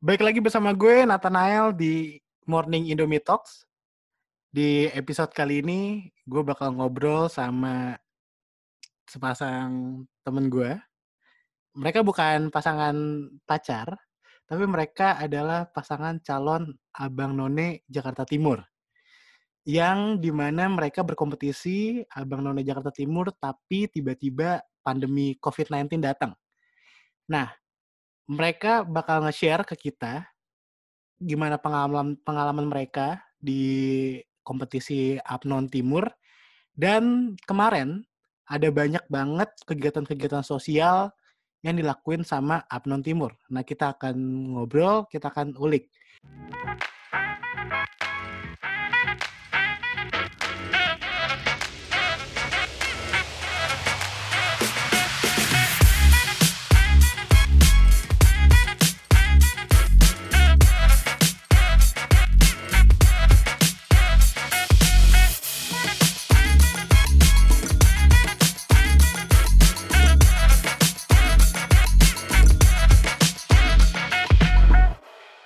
Baik lagi bersama gue Nathanael di Morning Indomie Talks. Di episode kali ini gue bakal ngobrol sama sepasang temen gue. Mereka bukan pasangan pacar, tapi mereka adalah pasangan calon Abang None Jakarta Timur. Yang di mana mereka berkompetisi Abang None Jakarta Timur, tapi tiba-tiba pandemi COVID-19 datang. Nah, mereka bakal nge-share ke kita gimana pengalaman pengalaman mereka di kompetisi Apnon Timur dan kemarin ada banyak banget kegiatan-kegiatan sosial yang dilakuin sama Apnon Timur. Nah, kita akan ngobrol, kita akan ulik.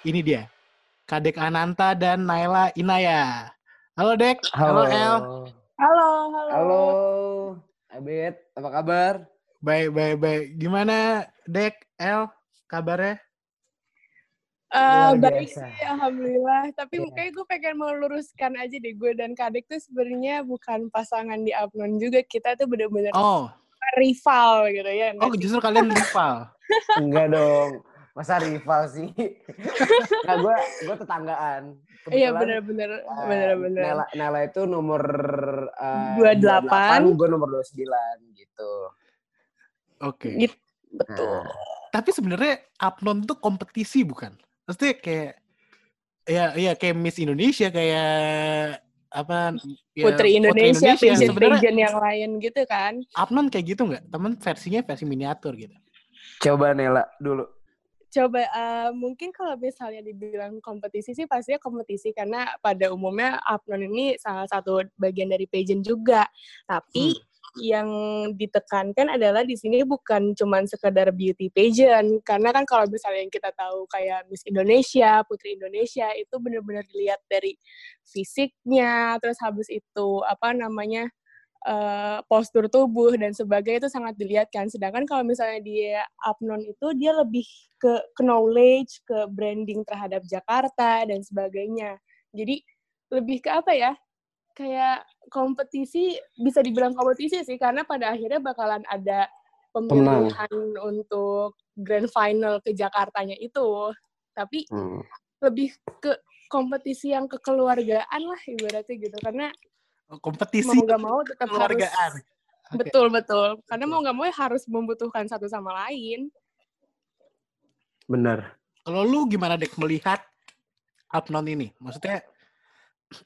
Ini dia, Kadek Ananta dan Naila Inaya. Halo Dek, halo, El. Halo, halo. Halo, Abed, apa kabar? Baik, baik, baik. Gimana Dek, El, kabarnya? Uh, baik sih, alhamdulillah. Tapi Iya. kayak gue pengen meluruskan aja deh, gue dan Kadek tuh sebenarnya bukan pasangan di Apnon juga. Kita tuh bener-bener Oh, rival gitu ya. oh justru kalian rival. Enggak dong. Masa rival sih? nah, gue gue tetanggaan. Iya Kebetulan, bener-bener, eh, bener-bener. Nela, Nela itu nomor eh, 28. gue nomor 29 gitu. Oke. Gitu, betul. Nah, Tapi sebenarnya Apnon tuh kompetisi bukan? Maksudnya kayak ya ya kayak Miss Indonesia kayak apa ya, Putri Indonesia, Sebenarnya pageant-pageant yang lain gitu kan. Apnon kayak gitu nggak? Temen versinya versi miniatur gitu. coba Nela dulu. Coba eh, mungkin kalau misalnya dibilang kompetisi sih pastinya kompetisi karena pada umumnya Apnon ini salah satu bagian dari pageant juga. Tapi yang ditekankan adalah di sini bukan cuman sekedar beauty pageant karena kan kalau misalnya yang kita tahu kayak Miss Indonesia, Putri Indonesia itu benar-benar dilihat dari fisiknya, terus habis itu apa namanya eh, postur tubuh dan sebagainya itu sangat dilihat kan. Sedangkan kalau misalnya dia Apnon itu dia lebih ke, ke knowledge, ke branding terhadap Jakarta dan sebagainya. Jadi lebih ke apa ya? Kayak kompetisi bisa dibilang kompetisi sih karena pada akhirnya bakalan ada pemilihan untuk grand final ke Jakartanya itu. Tapi Hmm. lebih ke kompetisi yang kekeluargaan lah ibaratnya gitu karena Oh, kompetisi mau nggak mau tetap harus keluargaan. Oke. betul betul karena mau nggak mau ya harus membutuhkan satu sama lain Bener. Kalau lu gimana Dek melihat Apnon ini? Maksudnya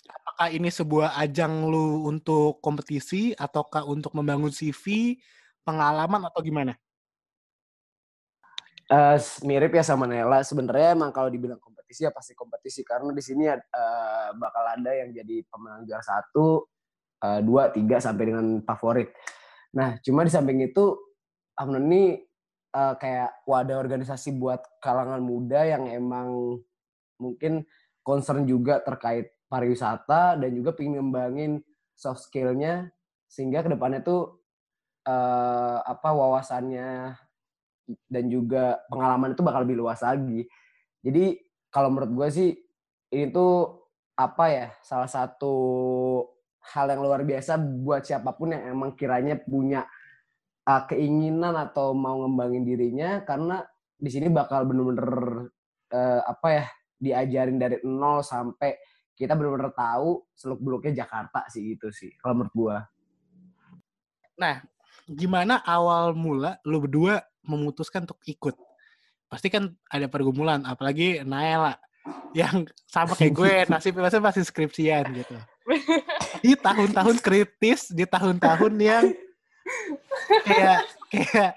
apakah ini sebuah ajang lu untuk kompetisi ataukah untuk membangun CV, pengalaman atau gimana? Eh, s- mirip ya sama Nela. Sebenarnya emang kalau dibilang kompetisi ya pasti kompetisi karena di sini eh, bakal ada yang jadi pemenang juara satu, eh, dua, tiga sampai dengan favorit. Nah, cuma di samping itu Amnon ini eh, kayak wadah organisasi buat kalangan muda yang emang mungkin concern juga terkait pariwisata dan juga pengen ngembangin soft skill-nya sehingga ke depannya tuh eh, apa wawasannya dan juga pengalaman itu bakal lebih luas lagi. Jadi kalau menurut gue sih ini tuh apa ya salah satu hal yang luar biasa buat siapa pun yang emang kiranya punya uh, keinginan atau mau ngembangin dirinya karena di sini bakal bener-bener uh, apa ya diajarin dari nol sampai kita bener-bener tahu seluk beluknya Jakarta sih gitu sih kalau menurut gue. Nah, gimana awal mula lu berdua memutuskan untuk ikut? Pasti kan ada pergumulan, apalagi Naela yang sama kayak gue nasibnya pasti masih skripsian gitu. Di tahun-tahun kritis, di tahun-tahun yang kayak kayak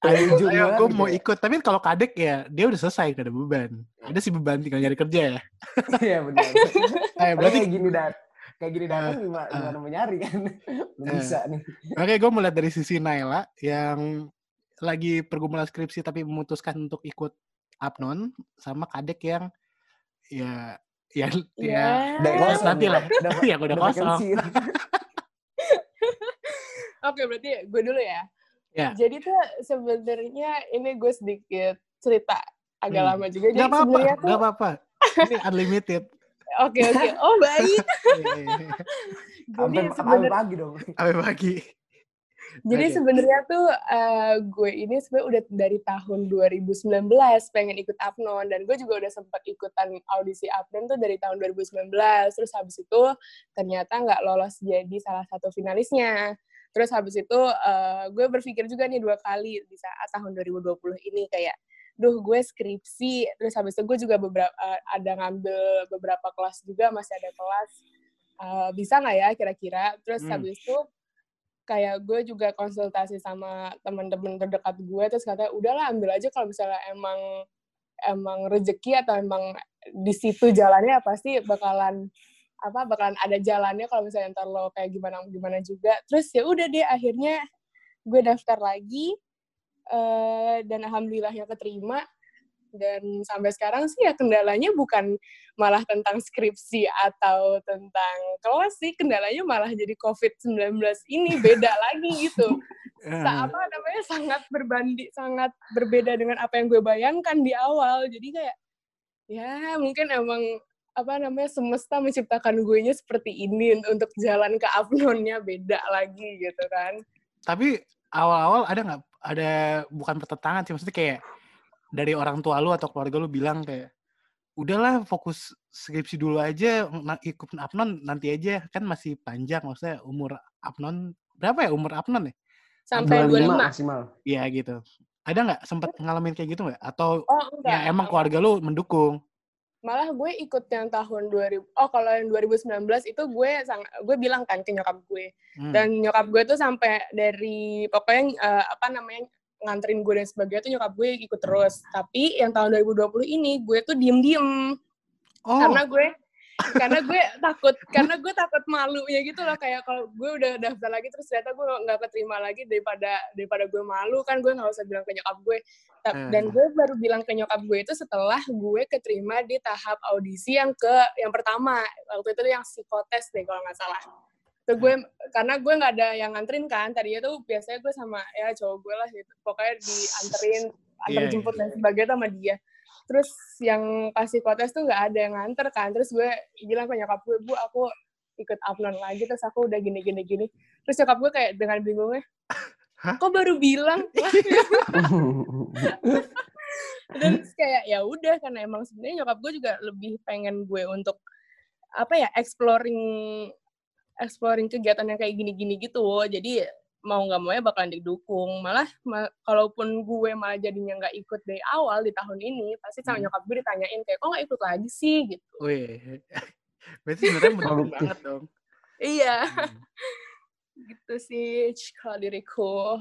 ayo, ayo banget gue mau ya. ikut. Tapi kalau kadek ya dia udah selesai, gak ada beban. Ada sih beban tinggal nyari kerja ya. Iya benar. Eh, Berarti kayak gini dat kayak gini datang Eh, gimana, eh. gimana mau nyari kan? Belum Eh. bisa nih. Oke, gue mulai dari sisi Naila yang lagi pergumulan skripsi tapi memutuskan untuk ikut Apnon sama kadek yang ya ya ya, Ya. Udah ya kosong, nanti lah yang udah kosong. Oke, berarti gue dulu ya. Ya. Jadi tuh sebenarnya ini gue sedikit cerita agak Hmm. lama juga. Jadi nggak apa-apa sebenarnya tuh nggak apa-apa ini unlimited oke oke. Oh baik. Iya, iya, iya. Jadi sebenarnya pagi dong. sampai pagi jadi Oke. sebenarnya tuh eh, gue ini sebenarnya udah dari tahun 2019 pengen ikut Apnon dan gue juga udah sempat ikutan audisi Apnon tuh dari tahun 2019. Terus habis itu ternyata nggak lolos jadi salah satu finalisnya. Terus habis itu eh, gue berpikir juga nih dua kali di saat tahun 2020 ini kayak duh gue skripsi terus habis itu gue juga beberapa eh, ada ngambil beberapa kelas juga masih ada kelas Eh, bisa nggak ya kira-kira terus Hmm. habis itu kayak gue juga konsultasi sama teman-teman terdekat gue terus katanya udahlah ambil aja kalau misalnya emang emang rezeki atau emang di situ jalannya pasti bakalan apa bakalan ada jalannya kalau misalnya ntar lo kayak gimana gimana juga. Terus ya udah deh akhirnya gue daftar lagi eh, dan alhamdulillahnya keterima dan sampai sekarang sih ya kendalanya bukan malah tentang skripsi atau tentang kelas sih kendalanya malah jadi COVID-19 ini beda lagi gitu. Eh, Sa- apa namanya sangat berbanding sangat berbeda dengan apa yang gue bayangkan di awal. Jadi kayak ya mungkin emang apa namanya semesta menciptakan gue nya seperti ini untuk jalan ke Apnonnya beda lagi gitu kan. Tapi awal-awal ada nggak ada bukan pertentangan sih maksudnya kayak dari orang tua lu atau keluarga lu bilang kayak udahlah fokus skripsi dulu aja ikut apnon nanti aja. Kan masih panjang maksudnya umur apnon berapa ya umur apnon ya? Sampai 25 25 maksimal. Iya gitu. Ada nggak sempat ngalamin kayak gitu nggak? Atau oh enggak. ya emang keluarga lu mendukung? Malah gue ikut yang tahun 2000 oh kalau yang 2019 itu gue sang, gue bilang kan ke nyokap gue. Hmm. dan nyokap gue tuh sampai dari pokoknya eh, apa namanya nganterin gue dan sebagainya tuh nyokap gue ikut terus. Tapi yang tahun 2020 ini gue tuh diem diem oh. Karena gue karena gue takut karena gue takut malunya gitu loh. Kayak kalau gue udah daftar lagi terus ternyata gue nggak keterima lagi daripada daripada gue malu kan gue nggak usah bilang ke nyokap gue. Hmm. dan gue baru bilang ke nyokap gue itu setelah gue keterima di tahap audisi yang ke yang pertama. Waktu itu yang psikotes deh kalau nggak salah tuh gue karena gue nggak ada yang nganterin kan tadinya tuh biasanya gue sama ya cowok gue lah gitu. Pokoknya dianterin antar Iya, jemput dan sebagainya sama dia. Terus yang pas psikotes tuh nggak ada yang nganter kan. Terus gue bilang ke nyokap gue bu aku ikut upload lagi. Terus aku udah gini gini gini. Terus nyokap gue kayak dengan bingungnya Hah? kok baru bilang? Dan terus kayak ya udah karena emang sebenarnya nyokap gue juga lebih pengen gue untuk apa ya exploring exploring kegiatan yang kayak gini-gini gitu jadi mau nggak mau ya bakalan didukung malah ma- kalaupun gue malah jadinya nggak ikut dari awal di tahun ini pasti sama Hmm. nyokap gue ditanyain kayak kok nggak ikut lagi sih gitu Wih. berarti sebenarnya mendukung banget dong iya Hmm. gitu sih kalau diriku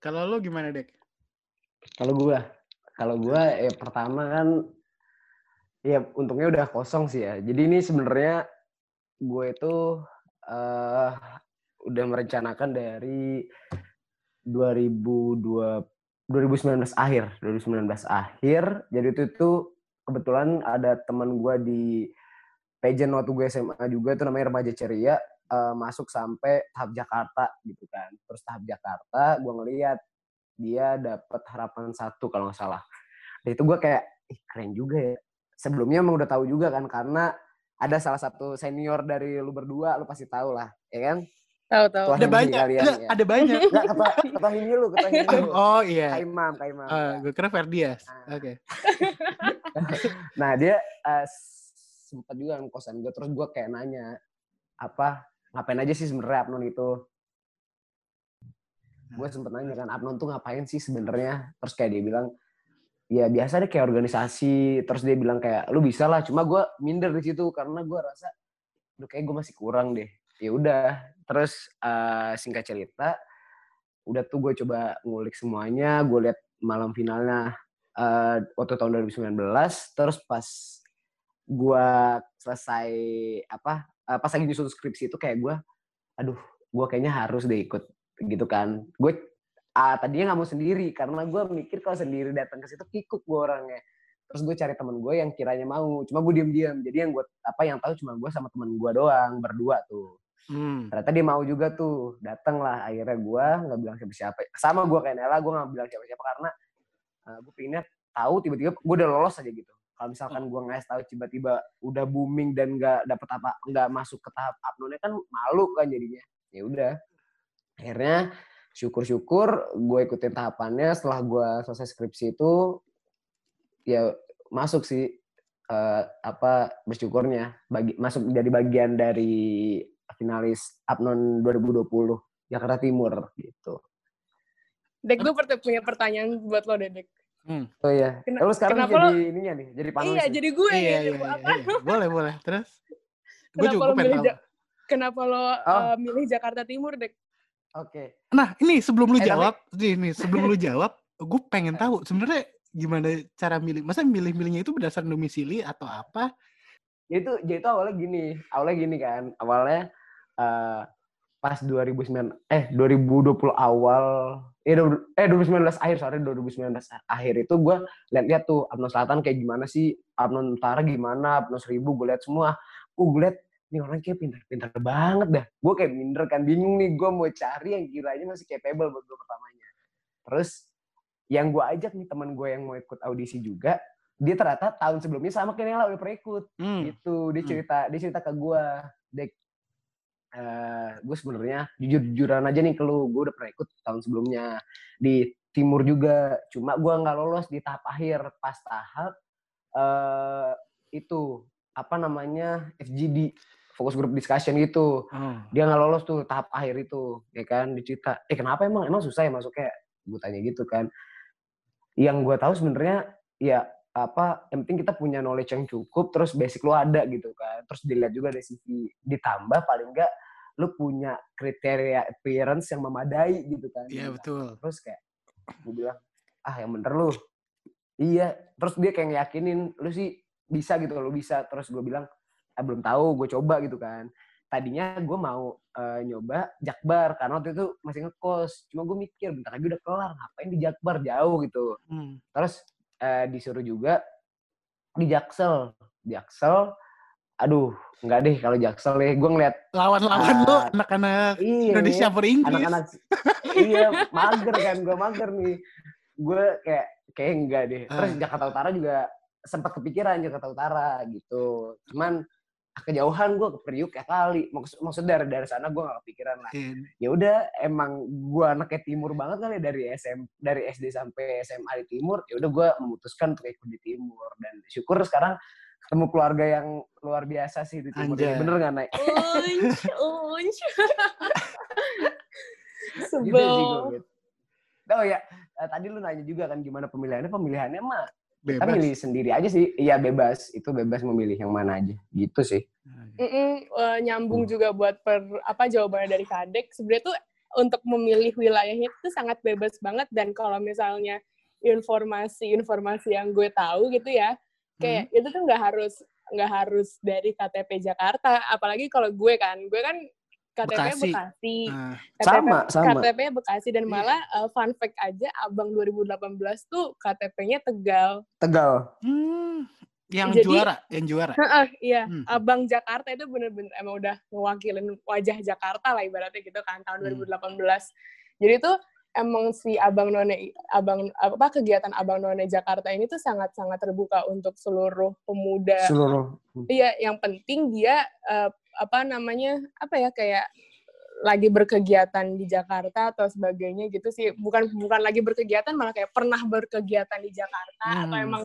kalau lu gimana dek Kalau gua, kalau gua ya pertama kan ya untungnya udah kosong sih ya. Jadi ini sebenarnya gue itu eh udah merencanakan dari 2002 2019 akhir, 2019 akhir. Jadi itu tuh kebetulan ada teman gua di pageant waktu gue SMA juga tuh namanya Remaja Ceria eh, masuk sampai tahap Jakarta gitu kan. Terus tahap Jakarta gue ngeliat dia dapat harapan satu kalau nggak salah. Dan itu gue kayak, ih keren juga ya. Sebelumnya emang udah tahu juga kan karena ada salah satu senior dari lu berdua, lu pasti tahu lah, ya kan? tahu tahu ada banyak kalian, Nggak, ya. ada banyak Enggak, kata, kata Himi lu, kata Himi lu. oh iya Kak Imam, Kak Imam. Eh, ya. gue kira Ferdias Ah. oke Nah dia eh, sempat juga kosan gue, terus gue kayak nanya, apa, ngapain aja sih sebenarnya Abnon itu? Gue sempet nanya kan, Abnon tuh ngapain sih sebenarnya? Terus kayak dia bilang, ya biasa deh kayak organisasi. Terus dia bilang kayak, lu bisa lah. Cuma gue minder di situ karena gue rasa, Duh, kayak gue masih kurang deh. Ya udah. Terus eh, singkat cerita, udah tuh gue coba ngulik semuanya. Gue lihat malam finalnya eh, waktu tahun 2019. Terus pas gue selesai apa, eh, pas lagi nyusun skripsi itu kayak gue, aduh, gue kayaknya harus deh ikut gitu kan. Gue ah, tadinya nggak mau sendiri karena gue mikir kalau sendiri datang ke situ kikuk gue orangnya. Terus gue cari temen gue yang kiranya mau cuma gue diem-diem. Jadi yang gue apa yang tahu cuma gue sama temen gue doang berdua tuh. Hmm. ternyata dia mau juga tuh datang lah. Akhirnya gue nggak bilang siapa-siapa sama gue kayak Nela gue nggak bilang siapa-siapa karena uh, eh, gue pinginnya tahu tiba-tiba gue udah lolos aja gitu. Kalau misalkan gue nggak tahu tiba-tiba udah booming dan nggak dapet apa nggak masuk ke tahap uploadnya kan malu kan jadinya. Ya udah. Akhirnya syukur-syukur gue ikutin tahapannya setelah gue selesai skripsi itu ya masuk sih uh, apa bersyukurnya bagi masuk jadi bagian dari finalis Apnon 2020 Jakarta Timur gitu. Dek, gue punya pertanyaan buat lo, Dedek. Hmm. Oh iya. Ken lo sekarang jadi lo, ininya nih, jadi panulis. Iya, jadi gue iya, iya, iya, iya. Boleh, boleh. Terus? Gue juga pengen tahu. kenapa lo oh. uh, milih Jakarta Timur, Dek? Oke. Okay. Nah, ini sebelum lu eh, jawab, tapi... nih, sebelum lu jawab, gue pengen tahu sebenarnya gimana cara milih? Masa milih-milihnya itu berdasarkan domisili atau apa? Ya itu, ya itu awalnya gini, awalnya gini kan, awalnya uh, pas 2009 eh 2020 awal eh, eh 2019 akhir sorry 2019 akhir itu gue lihat-lihat tuh Abnon Selatan kayak gimana sih Abnon Utara gimana Abnon Seribu gue lihat semua gue lihat ini orang kayak pintar-pintar banget dah gue kayak minder kan bingung nih gue mau cari yang kiranya masih capable buat gue pertamanya terus yang gue ajak nih teman gue yang mau ikut audisi juga dia ternyata tahun sebelumnya sama kayak Nela udah pernah ikut hmm. gitu dia hmm. cerita hmm. dia cerita ke gue dek uh, gue sebenarnya jujur jujuran aja nih ke lu gue udah pernah ikut tahun sebelumnya di timur juga cuma gue nggak lolos di tahap akhir pas tahap uh, itu apa namanya FGD fokus group discussion gitu. Hmm. dia nggak lolos tuh tahap akhir itu ya kan dicerita eh kenapa emang? Emang susah ya masuknya? Gue tanya gitu kan. Yang gue tahu sebenarnya ya apa yang penting kita punya knowledge yang cukup terus basic lu ada gitu kan. Terus dilihat juga dari CV ditambah paling enggak lu punya kriteria appearance yang memadai gitu kan. Iya yeah, betul. Terus kayak gue bilang ah yang bener lu. Iya terus dia kayak ngeyakinin lu sih bisa gitu lu bisa. Terus gue bilang ah, belum tahu gue coba gitu kan tadinya gue mau uh, nyoba Jakbar karena waktu itu masih ngekos. Cuma gue mikir bentar lagi udah kelar, ngapain di Jakbar jauh gitu. Hmm. Terus uh, disuruh juga di Jaksel. Di Jaksel, aduh nggak deh kalau Jaksel deh. Gue ngeliat lawan-lawan uh, lu anak-anak iya, Indonesia Inggris. Anak-anak iya mager kan, gue mager nih. Gue kayak kayak enggak deh. Terus uh. Jakarta Utara juga sempat kepikiran Jakarta Utara gitu. Cuman kejauhan gue ke Priuk kayak kali. Maksud maksud dari dari sana gue gak kepikiran lah. Yeah. ya udah emang gue anaknya timur banget kali ya, dari SM dari SD sampai SMA di timur ya udah gue memutuskan untuk ikut di timur. Dan syukur sekarang ketemu keluarga yang luar biasa sih di timur ya, bener gak naik unch unch. Sebel. gitu, oh ya eh, tadi lu nanya juga kan gimana pemilihannya. Pemilihannya mah bebas. Kita milih sendiri aja sih. Iya bebas. Itu bebas memilih yang mana aja. Gitu sih. Mm -mm, uh, nyambung hmm. juga buat per apa jawabannya dari Kadek. Sebenarnya tuh untuk memilih wilayahnya itu sangat bebas banget dan kalau misalnya informasi-informasi yang gue tahu gitu ya, kayak hmm. itu tuh nggak harus nggak harus dari KTP Jakarta. Apalagi kalau gue kan, gue kan KTP Bekasi. Bekasi. Uh, KTP, sama, sama. KTP Bekasi dan iya. malah uh, fun fact aja Abang 2018 tuh KTP-nya Tegal. Tegal. Hmm, yang Jadi, juara, yang juara. Uh, iya, hmm. Abang Jakarta itu bener-bener emang udah mewakilin wajah Jakarta lah ibaratnya gitu kan tahun hmm. 2018. Jadi tuh emang si Abang None Abang apa kegiatan Abang None Jakarta ini tuh sangat-sangat terbuka untuk seluruh pemuda. Seluruh. Iya, yang penting dia uh, apa namanya apa ya kayak lagi berkegiatan di Jakarta atau sebagainya gitu sih. Bukan bukan lagi berkegiatan malah kayak pernah berkegiatan di Jakarta hmm. atau emang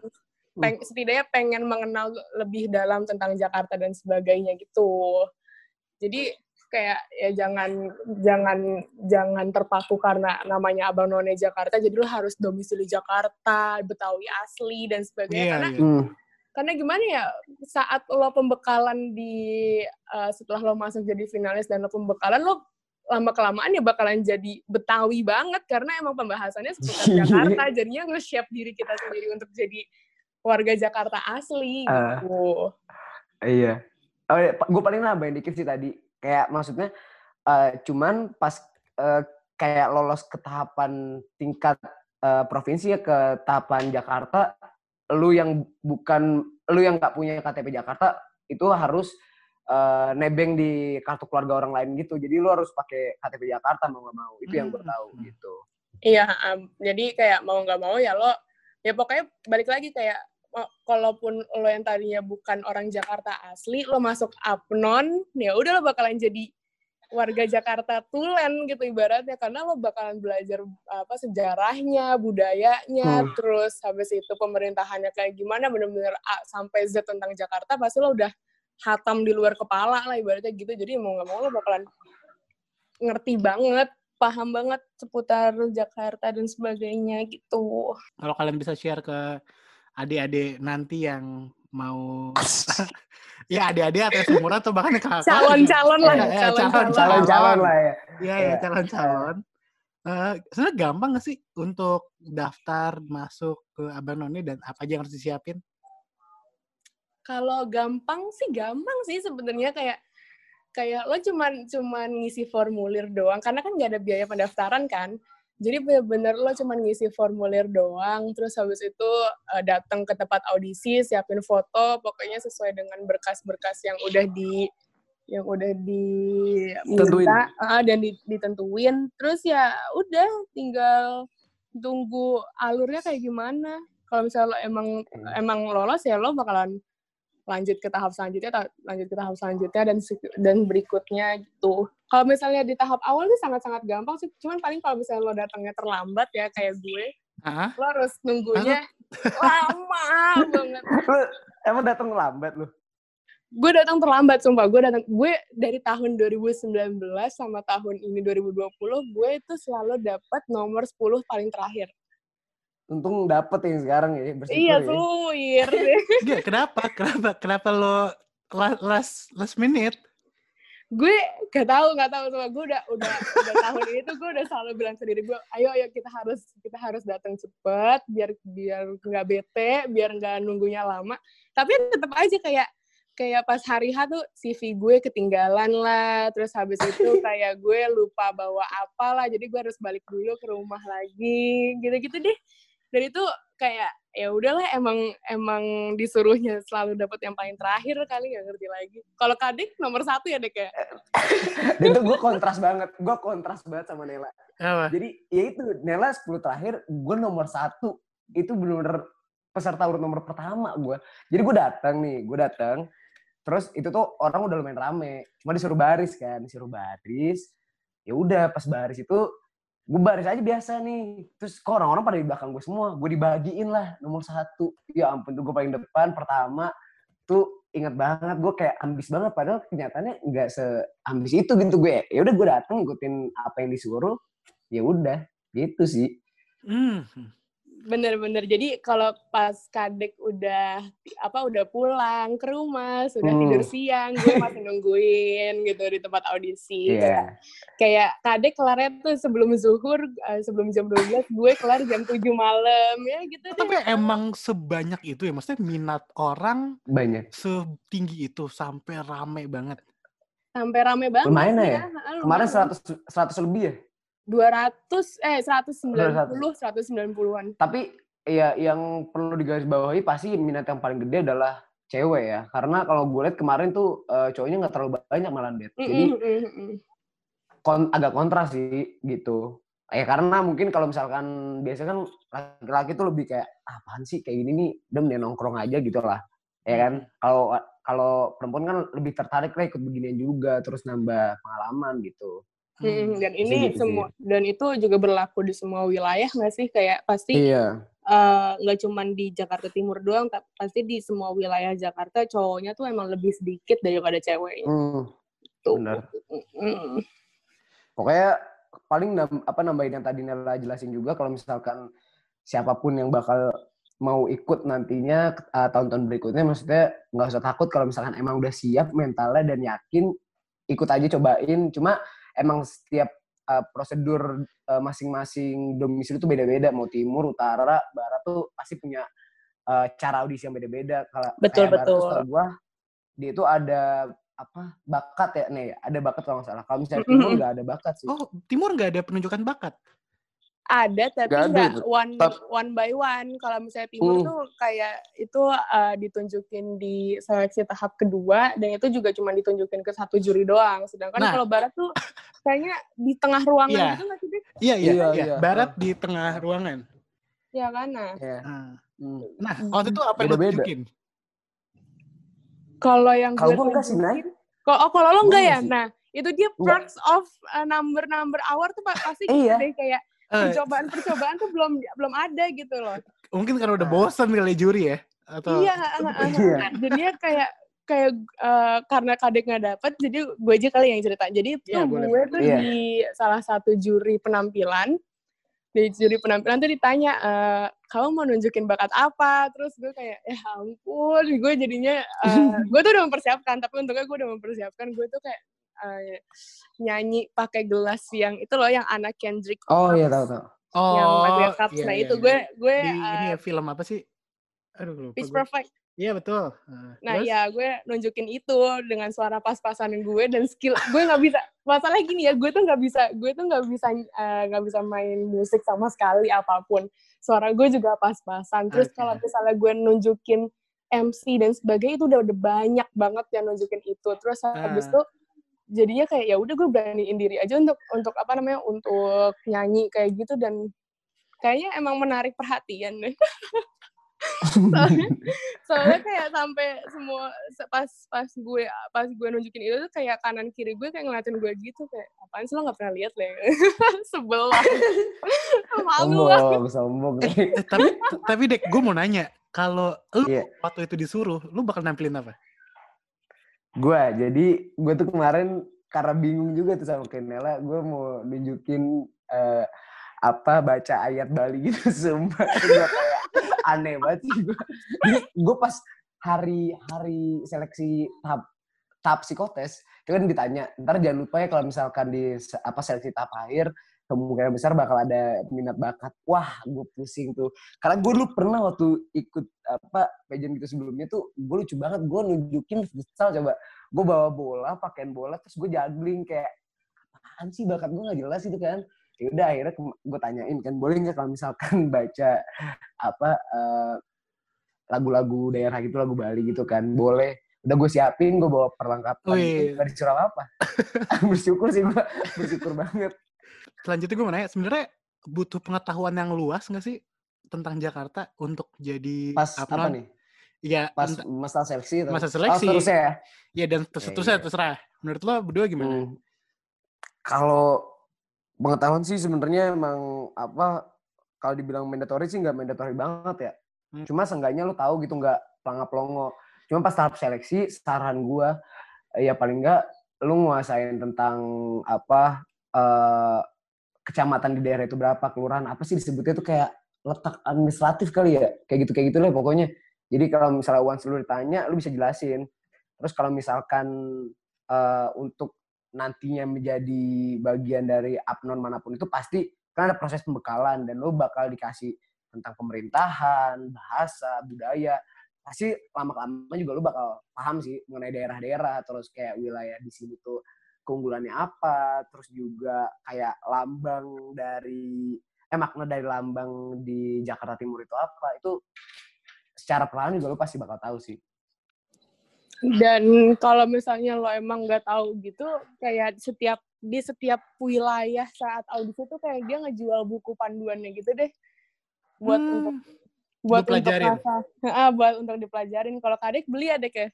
peng, setidaknya pengen mengenal lebih dalam tentang Jakarta dan sebagainya gitu. Jadi kayak ya jangan jangan jangan terpaku karena namanya Abang None Jakarta jadi lo harus domisili Jakarta Betawi asli dan sebagainya. Yeah, karena yeah. Karena gimana ya saat lo pembekalan di uh, setelah lo masuk jadi finalis dan lo pembekalan lo lama kelamaan ya bakalan jadi Betawi banget karena emang pembahasannya seputar Jakarta jadinya nge-shape diri kita sendiri untuk jadi warga Jakarta asli uh, gitu. Iya. Oh, iya. gue paling nambahin dikit sih tadi kayak maksudnya uh, cuman pas uh, kayak lolos ke tahapan tingkat uh, provinsi ya ke tahapan Jakarta, lu yang bukan lu yang nggak punya KTP Jakarta itu harus uh, nebeng di kartu keluarga orang lain gitu. Jadi lu harus pakai KTP Jakarta mau nggak mau. Itu yang gue hmm. tahu gitu. Iya, um, jadi kayak mau nggak mau ya lo ya pokoknya balik lagi kayak kalaupun lo yang tadinya bukan orang Jakarta asli, lo masuk Apnon, ya udah lo bakalan jadi warga Jakarta tulen gitu ibaratnya karena lo bakalan belajar apa sejarahnya, budayanya, hmm. terus habis itu pemerintahannya kayak gimana bener-bener A sampai Z tentang Jakarta pasti lo udah hatam di luar kepala lah ibaratnya gitu. Jadi mau nggak mau lo bakalan ngerti banget, paham banget seputar Jakarta dan sebagainya gitu. Kalau kalian bisa share ke adik-adik nanti yang mau ya adik-adik atau seumuran atau bahkan kakak calon-calon lah ya, ya, calon-calon. lah ya. Ya ya calon-calon. Uh, sebenarnya gampang gak sih untuk daftar masuk ke abang noni dan apa aja yang harus disiapin? Kalau gampang sih gampang sih sebenarnya. Kayak kayak lo cuman cuman ngisi formulir doang. Karena kan nggak ada biaya pendaftaran kan jadi bener-bener lo cuma ngisi formulir doang, terus habis itu uh, datang ke tempat audisi, siapin foto, pokoknya sesuai dengan berkas-berkas yang udah di yang udah diminta uh, dan ditentuin. Terus ya udah tinggal tunggu alurnya kayak gimana. Kalau misalnya lo emang hmm. emang lolos ya lo bakalan lanjut ke tahap selanjutnya lanjut ke tahap selanjutnya dan dan berikutnya gitu kalau misalnya di tahap awal sih sangat-sangat gampang sih. Cuman paling kalau misalnya lo datangnya terlambat ya kayak gue uh-huh. lo harus nunggunya lama banget. Lo emang datang terlambat lo? Gue datang terlambat sumpah. Gue datang gue dari tahun 2019 sama tahun ini 2020 gue itu selalu dapat nomor 10 paling terakhir. Untung dapet yang sekarang ya bersyukur iya suwir ya. kenapa? Kenapa? Kenapa lo last last minute gue gak tahu gak tahu. Sama gue udah udah udah tahun ini tuh gue udah selalu bilang sendiri gue ayo ayo kita harus kita harus datang cepet biar biar nggak bete biar nggak nunggunya lama. Tapi tetap aja kayak kayak pas hari H tuh CV gue ketinggalan lah. Terus habis itu kayak gue lupa bawa apa lah jadi gue harus balik dulu ke rumah lagi. Gitu-gitu deh. Dan itu kayak ya udahlah emang emang disuruhnya selalu dapat yang paling terakhir kali nggak ngerti lagi. Kalau kadik nomor satu ya dek ya? Dan itu gue kontras banget gue kontras banget sama Nela. Apa? jadi ya itu Nela 10 terakhir gue nomor satu. Itu benar-benar peserta urut nomor pertama gue jadi gue datang nih gue datang terus itu tuh orang udah lumayan rame. Cuma disuruh baris kan disuruh baris. Ya udah pas baris itu gue baris aja biasa nih. Terus kok orang-orang pada di belakang gue semua gue dibagiin lah nomor satu. Ya ampun tuh gue paling depan pertama tuh inget banget gue kayak ambis banget. Padahal kenyataannya nggak seambis itu gitu gue ya. Udah gue dateng ikutin apa yang disuruh ya udah gitu sih. Mm bener-bener. Jadi kalau pas kadek udah apa udah pulang ke rumah sudah hmm. tidur siang gue masih nungguin gitu di tempat audisi. Yeah. kayak kadek kelarnya tuh sebelum zuhur uh, sebelum jam 12 gue kelar jam 7 malam. Ya gitu tapi deh. emang sebanyak itu ya? Maksudnya minat orang banyak. setinggi itu sampai rame banget. Sampai rame banget lumayan ya, ya. kemarin 100 100 lebih ya 200 eh 190 190-an. Tapi ya yang perlu digarisbawahi pasti minat yang paling gede adalah cewek ya. Karena kalau gue lihat kemarin tuh uh, cowoknya nggak terlalu banyak malah det. Jadi mm kon agak kontras sih gitu. Ya karena mungkin kalau misalkan biasanya kan laki-laki tuh lebih kayak apaan sih kayak gini nih, dem dia nongkrong aja gitu lah. Ya kan? Kalau kalau perempuan kan lebih tertarik lah ikut beginian juga terus nambah pengalaman gitu. Hmm, dan ini gitu semua sih. dan itu juga berlaku di semua wilayah nggak sih kayak pasti iya. Eh, nggak uh, cuma di Jakarta Timur doang, tapi pasti di semua wilayah Jakarta cowoknya tuh emang lebih sedikit daripada ceweknya. Hmm, tuh. Benar. Hmm. Pokoknya paling apa nambahin yang tadi Nela jelasin juga kalau misalkan siapa pun yang bakal mau ikut nantinya uh, tahun-tahun berikutnya maksudnya nggak usah takut kalau misalkan emang udah siap mentalnya dan yakin ikut aja cobain cuma emang setiap uh, prosedur uh, masing-masing domisili itu beda-beda. Mau timur utara barat tuh pasti punya uh, cara audisi yang beda-beda. Kalau betul kayak betul. barat gua dia itu ada apa bakat ya. Nih ada bakat kalau nggak salah. Kalau misalnya timur nggak ada bakat sih. Oh, Timur nggak ada penunjukan bakat. Ada tapi Nggak one Tap- one by one. Kalau misalnya timur Hmm. tuh kayak itu uh, ditunjukin di seleksi tahap kedua dan itu juga cuma ditunjukin ke satu juri doang. Sedangkan Nah. kalau barat tuh kayaknya di tengah ruangan Iya. gitu nggak sih? Iya, iya, Iya, iya. iya. Barat di tengah ruangan. Ya kan? Nah, ya Ah. hmm. Nah, waktu itu apa yang lo Beda-beda. tunjukin? kalau yang Kalau enggak sih, Kok oh, kalau lo enggak ya? Nah, itu dia perks of uh, number-number hour tuh pa- pasti gitu Iya. deh kayak Eh, percobaan-percobaan tuh belum belum ada gitu loh. mungkin karena udah Nah. bosan kali juri ya? Atau Iya, uh, uh, uh, Iya. jadinya kayak kayak uh, karena kadek nggak dapet, jadi gue aja kali yang cerita. Jadi itu Iya, boleh. gue tuh Iya. di salah satu juri penampilan, di juri penampilan tuh ditanya, "Eh, kamu mau nunjukin bakat apa? Terus gue kayak, ya ampun, gue jadinya, eh, gue tuh udah mempersiapkan, tapi untungnya gue udah mempersiapkan, gue tuh kayak eh, nyanyi pakai gelas yang itu loh, yang anak Kendrick oh iya tahu tahu yang Oh, Maria Cups. iya, nah iya, itu iya. gue gue di ini eh, ya film apa sih? Aduh, lupa Pitch. Perfect. Iya, betul. Nah, Nah terus? ya gue nunjukin itu dengan suara pas-pasan gue dan skill gue nggak bisa masalah gini ya gue tuh nggak bisa gue tuh nggak bisa eh, nggak bisa main musik sama sekali apa pun suara gue juga pas-pasan terus Oke. kalau misalnya gue nunjukin MC dan sebagainya itu udah udah banyak banget yang nunjukin itu terus habis Ah. itu jadinya kayak ya udah gue beraniin diri aja untuk untuk apa namanya untuk nyanyi kayak gitu dan kayaknya emang menarik perhatian deh. Soalnya, soalnya kayak sampai semua se- pas pas gue pas gue nunjukin itu tuh kayak kanan kiri gue kayak ngeliatin gue gitu kayak apaan sih lo nggak pernah lihat le sebel lah. Malu lah. sombong. Sombong nih Eh, tapi tapi Dek, gue mau nanya, kalau lu Iya. waktu itu disuruh, lu bakal nampilin apa? Gue jadi gue tuh kemarin karena bingung juga tuh sama Kenela gue mau nunjukin eh, apa baca ayat Bali gitu sumpah. Kayak aneh banget sih gue gue pas hari hari seleksi tahap tahap psikotes kan ditanya ntar jangan lupa ya kalau misalkan di apa seleksi tahap akhir kemungkinan besar bakal ada minat bakat. Wah gue pusing tuh. Karena gue dulu pernah waktu ikut apa pageant gitu sebelumnya tuh gue lucu banget. Gue nunjukin futsal coba. Gue bawa bola pakaian bola terus gue juggling kayak apaan sih? Bakat gue nggak jelas itu kan. Ya udah akhirnya gue tanyain kan boleh nggak kalau misalkan baca apa eh, lagu-lagu daerah gitu lagu Bali gitu kan? Boleh. Udah gue siapin gue bawa perlengkapan. Wih. gitu gak disuruh apa bersyukur sih gue bersyukur banget Selanjutnya gue mau nanya, sebenarnya butuh pengetahuan yang luas nggak sih tentang Jakarta untuk jadi pas apa Apnon? nih Ya, pas masa seleksi atau- Masa oh, seleksi. seterusnya ya ya dan terus Iya, terusnya iya. terserah. Menurut lo berdua gimana? Hmm. Kalau pengetahuan sih sebenarnya emang apa kalau dibilang mandatory sih nggak mandatory banget ya. Hmm. Cuma seenggaknya lu tahu gitu nggak pelangap-pelongo. Cuma pas tahap seleksi saran gua eh, ya paling nggak lu nguasain tentang apa eh, kecamatan di daerah itu berapa, kelurahan apa sih disebutnya itu kayak letak administratif kali ya. Kayak gitu kayak gitu lah pokoknya. Jadi kalau misalnya once lu ditanya lu bisa jelasin. Terus kalau misalkan eh, untuk nantinya menjadi bagian dari apnon mana pun itu pasti kan ada proses pembekalan dan lo bakal dikasih tentang pemerintahan, bahasa, budaya. Pasti lama-lama juga lo bakal paham sih mengenai daerah-daerah, terus kayak wilayah di sini tuh keunggulannya apa, terus juga kayak lambang dari eh makna dari lambang di Jakarta Timur itu apa. Itu secara perlahan juga lo pasti bakal tahu sih. dan kalau misalnya lo emang nggak tahu gitu kayak setiap di setiap wilayah saat audisi tuh kayak dia ngejual buku panduannya gitu deh buat Hmm, untuk buat untuk dipelajarin. rasa Ah, buat untuk dipelajarin kalau kadek beli ya dek ya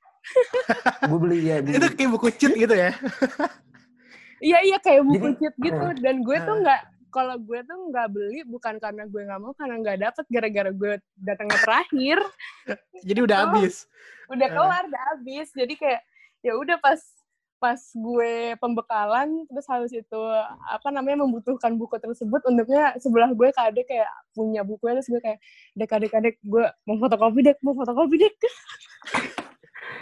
Gue beli ya, itu kayak buku cheat gitu ya? iya iya kayak buku Jadi- cheat gitu eh, dan gue tuh eh. nggak kalau gue tuh nggak beli bukan karena gue nggak mau karena nggak dapet gara-gara gue datangnya terakhir Jadi udah Oh. habis. udah Eh. kelar udah habis jadi kayak ya udah pas pas gue pembekalan terus habis itu apa namanya membutuhkan buku tersebut untuknya sebelah gue kadek kayak punya bukunya terus gue kayak dek adek adek gue mau fotokopi dek mau fotokopi dek.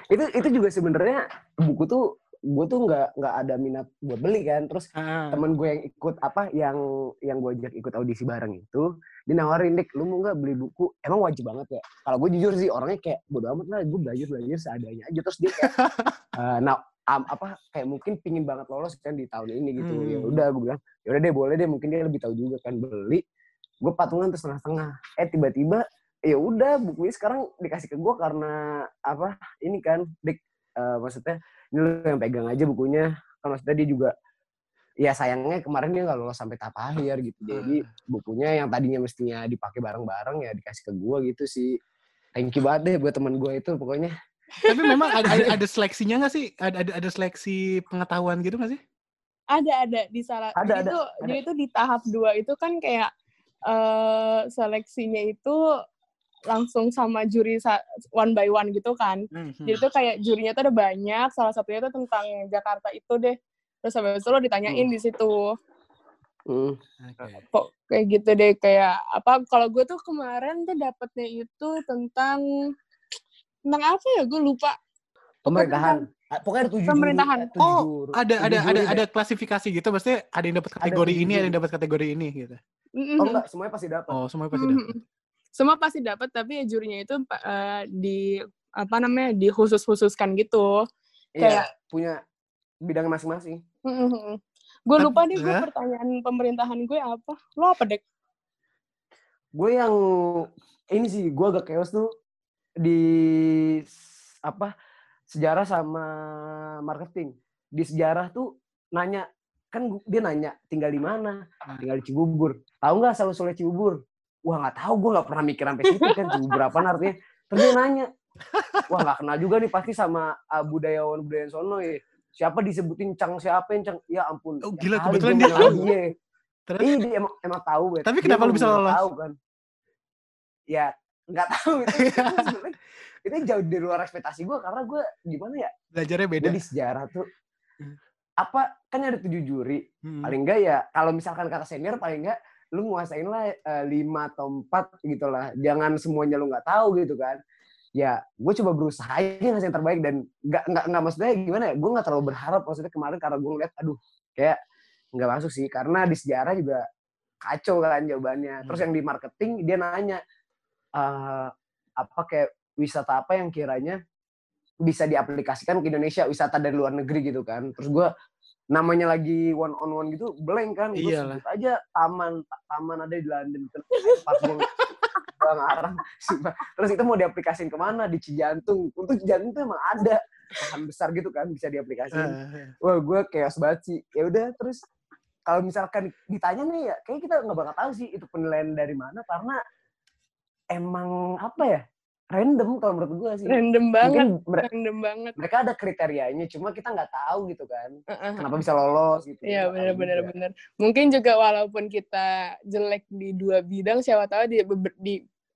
Itu itu juga sebenarnya buku tuh gue tuh nggak nggak ada minat buat beli kan terus Ah, temen gue yang ikut apa yang yang gue ajak ikut audisi bareng itu dia nawarin dek lu mau nggak beli buku? Emang wajib banget ya. Kalau gue jujur sih orangnya kayak bodo amat lah gue belajar belajar seadanya aja. Terus dia kayak "Eh, nah am, apa kayak mungkin pingin banget lolos kan di tahun ini gitu. Hmm. ya udah gue bilang ya udah deh boleh deh mungkin dia lebih tahu juga kan beli. Gue patungan terus setengah-setengah. Eh tiba-tiba ya udah bukunya sekarang dikasih ke gue karena apa ini kan dik eh, maksudnya ini lo yang pegang aja bukunya. Kan maksudnya dia juga ya sayangnya kemarin dia nggak lolos sampai tahap akhir gitu. Jadi bukunya yang tadinya mestinya dipakai bareng-bareng ya dikasih ke gue gitu sih. Thank you banget deh buat teman gue itu pokoknya Tapi memang ada, ada, ada seleksinya nggak sih? Ada, ada ada seleksi pengetahuan gitu nggak sih? Ada ada di salah Ada, jadi ada, tuh ada. jadi tuh di tahap dua itu kan kayak eh seleksinya itu langsung sama juri one by one gitu kan. Hmm, Jadi tuh kayak jurinya tuh ada banyak, salah satunya tuh tentang Jakarta itu deh. Terus habis itu lo ditanyain Hmm. di situ. Hmm. Oke. Kok kayak gitu deh kayak apa kalau gue tuh kemarin tuh dapetnya itu tentang tentang apa ya gue lupa. pemerintahan Ah, pokoknya ada tujuh Pemerintahan. eh, tujuh Oh. Ada Tujuh ada ada juri ada deh. klasifikasi gitu, maksudnya ada yang dapat Ada kategori tujuh ini, ada yang dapat kategori ini gitu. Oh enggak semuanya pasti dapat Oh, semua pasti dapat. Semua pasti dapat tapi ya jurinya itu eh, di apa namanya di khusus-khususkan gitu. iya kayak- punya bidangnya masing-masing Gue Tapi- lupa deh gue pertanyaan pemerintahan gue apa. Lo apa dek? gue yang ini sih gue agak chaos tuh di apa sejarah sama marketing di sejarah tuh nanya kan dia nanya tinggal di mana Ah. tinggal di Cibubur tahu nggak asal usulnya Cibubur wah nggak tahu gue nggak pernah mikir sampai situ kan Cibubur apa artinya terus dia nanya wah nggak kenal juga nih pasti sama uh, budayawan budayawan sono ya siapa disebutin cang siapa yang cang ya ampun Oh, gila, kali kebetulan dia tahu. Terus Iya dia emang, emang tahu bet. Tapi Dia kenapa lu bisa lolos? Tahu kan. Ya nggak tahu itu. itu sebenarnya- itu jauh di luar ekspektasi gue karena gue gimana ya? belajarnya beda. Di sejarah tuh Hmm. apa kan ada tujuh juri Hmm. paling enggak ya kalau misalkan kata senior paling enggak lu nguasain lah eh, lima atau empat gitu lah jangan semuanya lu nggak tahu gitu kan ya gue coba berusaha aja ngasih yang terbaik dan nggak nggak nggak maksudnya gimana ya gue nggak terlalu berharap maksudnya kemarin karena gue ngeliat aduh kayak nggak masuk sih karena di sejarah juga kacau kan jawabannya terus Hmm. yang di marketing dia nanya eh, apa kayak wisata apa yang kiranya bisa diaplikasikan ke Indonesia wisata dari luar negeri gitu kan. Terus gue namanya lagi one on one gitu blank kan. Gue sebut aja taman ta- taman ada di London. Pas gue ngarang sumpah. terus itu mau diaplikasiin ke mana? Di Cijantung. Untuk Cijantung tuh emang ada. Lahan besar gitu kan bisa diaplikasiin. Eh, wah gue kayak banget sih. Ya udah terus kalau misalkan ditanya nih ya kayak kita nggak bakal tahu sih itu penilaian dari mana karena emang apa ya random kalau menurut gue sih Random banget, mungkin mere- random banget. mereka ada kriterianya cuma kita nggak tahu gitu kan Heeh. kenapa bisa lolos gitu Iya Nggak tahu benar-benar juga. benar. Mungkin juga walaupun kita jelek di dua bidang, siapa tahu di, di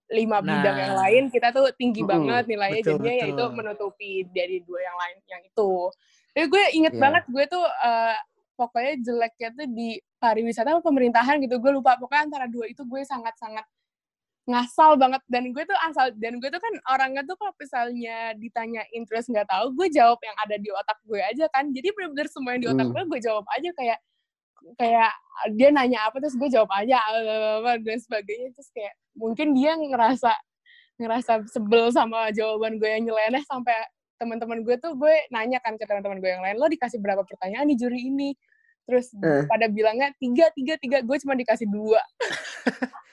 lima bidang yang Nah. lain kita tuh tinggi Mm-mm. banget nilainya, Betul, jadinya ya itu betul. menutupi dari dua yang lain yang itu. Tapi gue inget Iya. banget gue tuh eh, pokoknya jeleknya tuh di pariwisata atau pemerintahan gitu. Gue lupa pokoknya antara dua itu gue sangat-sangat ngasal banget. Dan gue tuh asal dan gue tuh kan orangnya tuh kalau misalnya ditanya interest nggak tahu gue jawab yang ada di otak gue aja kan. Jadi bener-bener semua yang di otak Hmm. gue gue jawab aja kayak kayak dia nanya apa terus gue jawab aja apa dan sebagainya. Terus kayak mungkin dia ngerasa ngerasa sebel sama jawaban gue yang nyeleneh sampai teman-teman gue tuh gue nanya kan ke teman-teman gue yang lain lo dikasih berapa pertanyaan di juri ini? Terus Eh. pada bilangnya tiga tiga tiga. Gue cuma dikasih dua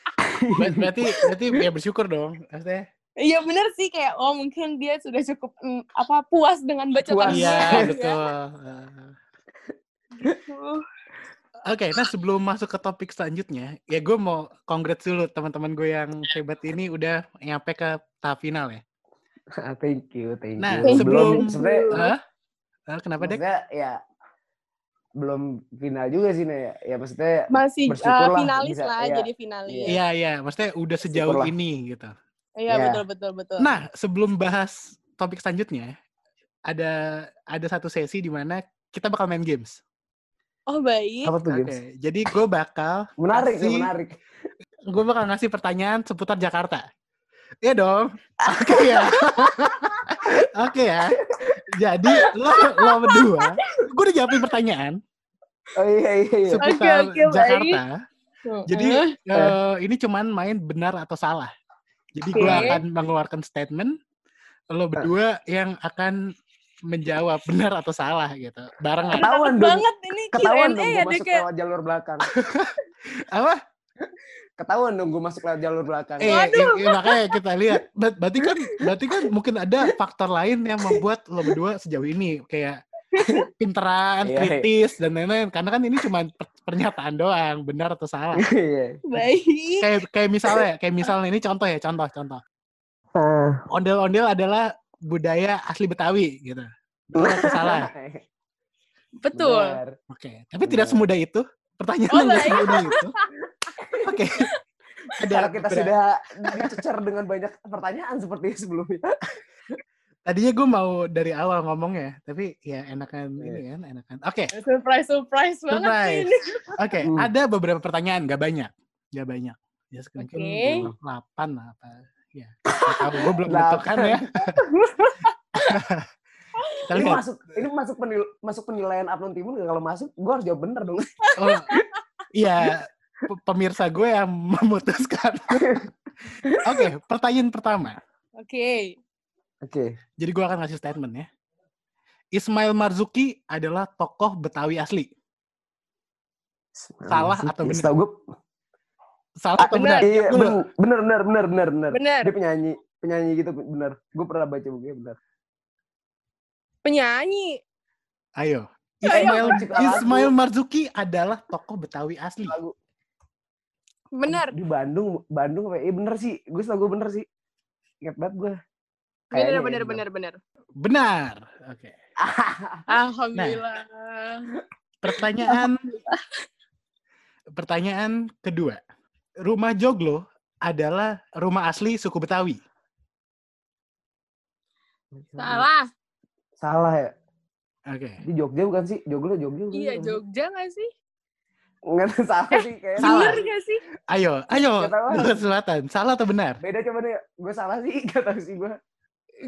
berarti berarti ya bersyukur dong. Maksudnya Iya bener sih kayak oh mungkin dia sudah cukup mm, apa puas dengan bacaan Puas. Iya, ya. betul. Oke, nah sebelum masuk ke topik selanjutnya, ya gue mau congrats dulu teman-teman gue yang hebat ini udah nyampe ke tahap final ya. thank you thank Nah, you sebelum- belum sebenarnya Hah? Eh, kenapa dek? maksudnya ya belum final juga sih Nek. ya maksudnya Masih uh, Bersyukurlah finalis bisa, lah iya. jadi finalis. Iya. Iya, iya, maksudnya udah sejauh Syukurlah. ini gitu. Iya Iya. betul betul betul. Nah, sebelum bahas topik selanjutnya, ada ada satu sesi di mana kita bakal main games. oh baik. apa tuh Oke, games jadi gue bakal menarik ya kasih- menarik gue bakal ngasih pertanyaan seputar Jakarta. Iya dong. Oke ya. Oke ya. Jadi lo lo berdua, gue udah jawabin pertanyaan oh iya iya iya seputar oke, baik. Jakarta. Tuh, Jadi eh, eh, ini cuman main benar atau salah. Jadi gue Oke. akan mengeluarkan statement, lo berdua yang akan menjawab benar atau salah gitu. Barengan. Ketahuan dong. banget ini Ketahuan dong gue ya masuk lewat jalur belakang. Apa? Ketahuan dong gue masuk lewat jalur belakang. Eh, i- i- makanya kita lihat. Ber- Berarti kan berarti kan mungkin ada faktor lain yang membuat lo berdua sejauh ini kayak pinteran, Iya, iya. kritis dan lain-lain. Karena kan ini cuma per- pernyataan doang, benar atau salah. Iya. baik. Kayak kayak misalnya, kayak misalnya ini contoh ya, contoh, contoh. Ah. Ondel-ondel adalah budaya asli Betawi gitu. Benar atau salah? Betul. Benar. Oke, tapi tidak Benar. semudah itu. Pertanyaan Oh, semudah itu. Oke. Karena kita sudah dicecer dengan banyak pertanyaan seperti sebelumnya. Tadinya gue mau dari awal ngomongnya, tapi ya enakan Iya. ini kan, enakan. Oke, Surprise, surprise banget sih Surprise. ini. oke. Hmm. Ada beberapa pertanyaan, gak banyak, gak banyak. Ya mungkin Oke. delapan lah apa. Ya, tahu. Gue belum menentukan ya. Kita Ini masuk ini masuk penil, masuk penilaian Upload Timun nggak? kalau masuk gue harus jawab bener dong. Oh, iya, pemirsa gue yang memutuskan. Oke, pertanyaan pertama. Oke. Oke. Jadi gue akan ngasih statement ya. Ismail Marzuki adalah tokoh Betawi asli. Salah atau benar? Setahu gue Salah atau benar? benar. iya Dulu. ben- bener bener bener bener bener. Bener. Dia penyanyi penyanyi gitu bener. Gue pernah baca bukunya bener. Penyanyi. Ayo. Ismail. Ismail Marzuki adalah tokoh Betawi asli. Lagu Bener. di Bandung Bandung apa? Iya bener sih. Gue setahu gue bener sih. Ingat banget gue. Bener, bener, bener, bener. Benar. Oke. Alhamdulillah. Pertanyaan pertanyaan kedua. Rumah Joglo adalah rumah asli suku Betawi. Salah. Salah ya. Oke. Di Jogja bukan sih? Joglo Jogja bukan Iya? Jogja gak sih? Enggak salah sih kayaknya. Salah. Bener gak sih? Ayo, ayo. Nggak. Bukan selatan. Salah atau benar? Beda coba deh. Gue salah sih. Gak tahu sih gue.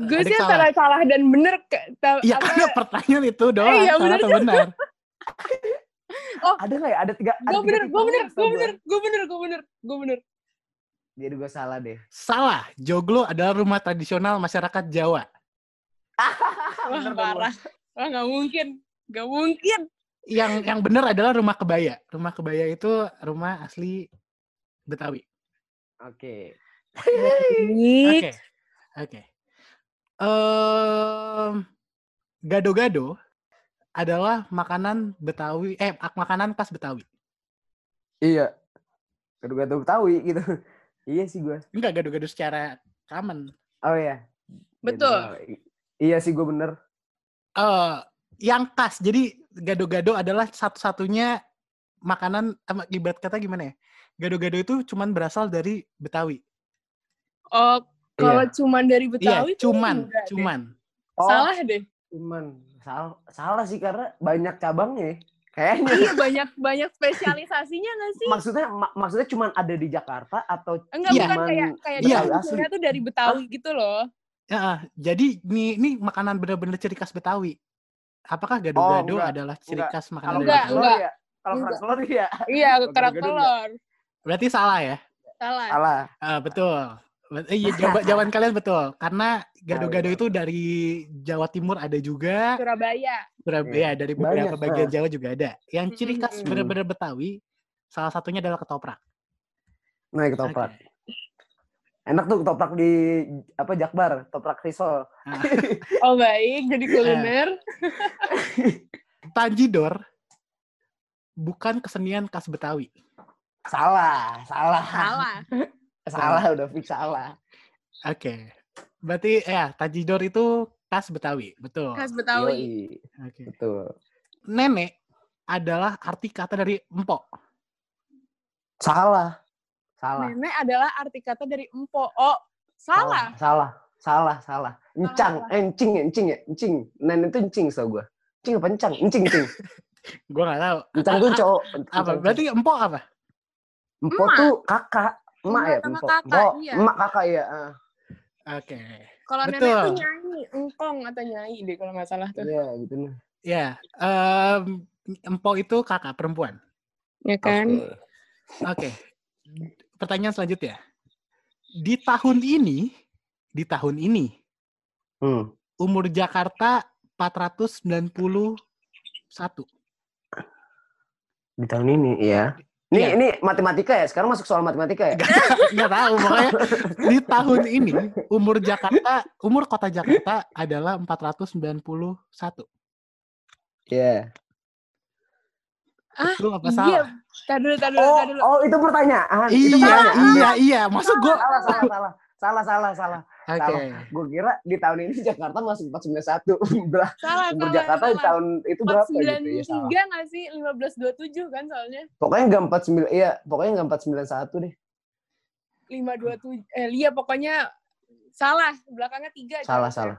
Gue sih salah. antara salah dan bener. ke- ta- Iya, karena pertanyaan itu doang. iya, salah benar atau benar? Ada nggak ya? Ada tiga. ada Gue bener, gue bener, gue bener, gue bener, gue bener, gue bener. Jadi gue salah deh. Salah. Joglo adalah rumah tradisional masyarakat Jawa. Wah, parah. Wah, gak mungkin. Gak mungkin. Yang yang benar adalah rumah kebaya. Rumah kebaya itu rumah asli Betawi. Oke. Oke. Oke. Gado-gado adalah makanan Betawi eh ak- makanan khas Betawi. Iya. Gado-gado Betawi gitu. iya sih gue. Enggak gado-gado secara common. Oh iya. Betul. Gado- i- Iya sih gue bener. Eh yang khas. Jadi gado-gado adalah satu-satunya makanan sama ibarat kata gimana ya? Gado-gado itu cuman berasal dari Betawi. Oh, kalau Iya. cuman dari Iya, Betawi tuh cuman, enggak deh. cuman. Oh, Salah deh. Cuman salah, salah sih karena banyak cabangnya. ya. Kayaknya. Iya, banyak banyak spesialisasinya gak sih? maksudnya ma- maksudnya cuman ada di Jakarta atau Enggak, Iya. bukan cuman kayak kayak Iya. munculnya tuh dari Betawi gitu loh. Ya, ah, jadi ini ini makanan benar-benar ciri khas Betawi. Apakah gado-gado enggak, adalah ciri enggak. khas makanan kalau dari Enggak, enggak. ya. Kalau kerak Enggak. telur ya. Iya, Kalau kerak gado-gado telur. Berarti salah ya? Salah. Salah. Ah, betul. Bet- eh, Iya, jawaban, jawaban kalian betul. Karena gado-gado iya. itu dari Jawa Timur ada juga, Surabaya. Surabaya Iya, dari beberapa banyak, bagian nah. Jawa juga ada. Yang ciri khas Mm-mm. benar-benar Betawi, salah satunya adalah ketoprak. Nah, ketoprak. Oke. Enak tuh ketoprak di apa Jakbar, ketoprak risol. Ah, Oh baik, jadi kuliner. Tanjidor bukan kesenian khas Betawi. Salah, salah. Salah. Salah udah fix salah. Oke. Berarti ya Tanjidor itu khas Betawi, betul. Khas Betawi. Oke. betul. Nenek adalah arti kata dari empok. Salah. Salah. Nenek adalah arti kata dari empo. Oh, salah. Salah. Salah, salah. Encang, eh, encing, encing ya, encing. Nenek itu encing tau gue. Encing apa encang? Encing, encing. Gue nggak tahu. Encang tuh cowok. Apa? Berarti empok apa? Empok Emak. tuh kakak. Emak ya, empok. kakak, iya. Emak kakak ya. Oke. Kalau nenek tuh nyanyi, engkong atau nyai deh kalau nggak salah tuh. Iya, gitu nih. Ya, em, empok itu kakak perempuan. Ya kan? Oke. Oke. Pertanyaan selanjutnya. Di tahun ini, di tahun ini, Hmm. umur Jakarta 491. Di tahun ini, iya. Ini Iya. ini matematika ya. Sekarang masuk soal matematika ya. Nggak tahu, pokoknya di tahun ini umur Jakarta, umur kota Jakarta adalah 491. Iya. Ah, Betul apa iya. salah? Tar dulu, tar dulu, Oh, tar dulu. oh itu pertanyaan. itu Iya, pertanyaan. iya, iya. Maksud gue, Salah, salah, salah. Salah, salah, salah. oke. Gue kira di tahun ini Jakarta masuk 491. Berapa? Salah, Umur salah, Jakarta di salah. tahun itu berapa gitu ya? Salah. 493 nggak sih? 1527 kan soalnya. Pokoknya enggak 49 iya, pokoknya enggak 491 deh. 527. Eh, iya pokoknya salah. Belakangnya 3. Salah, salah.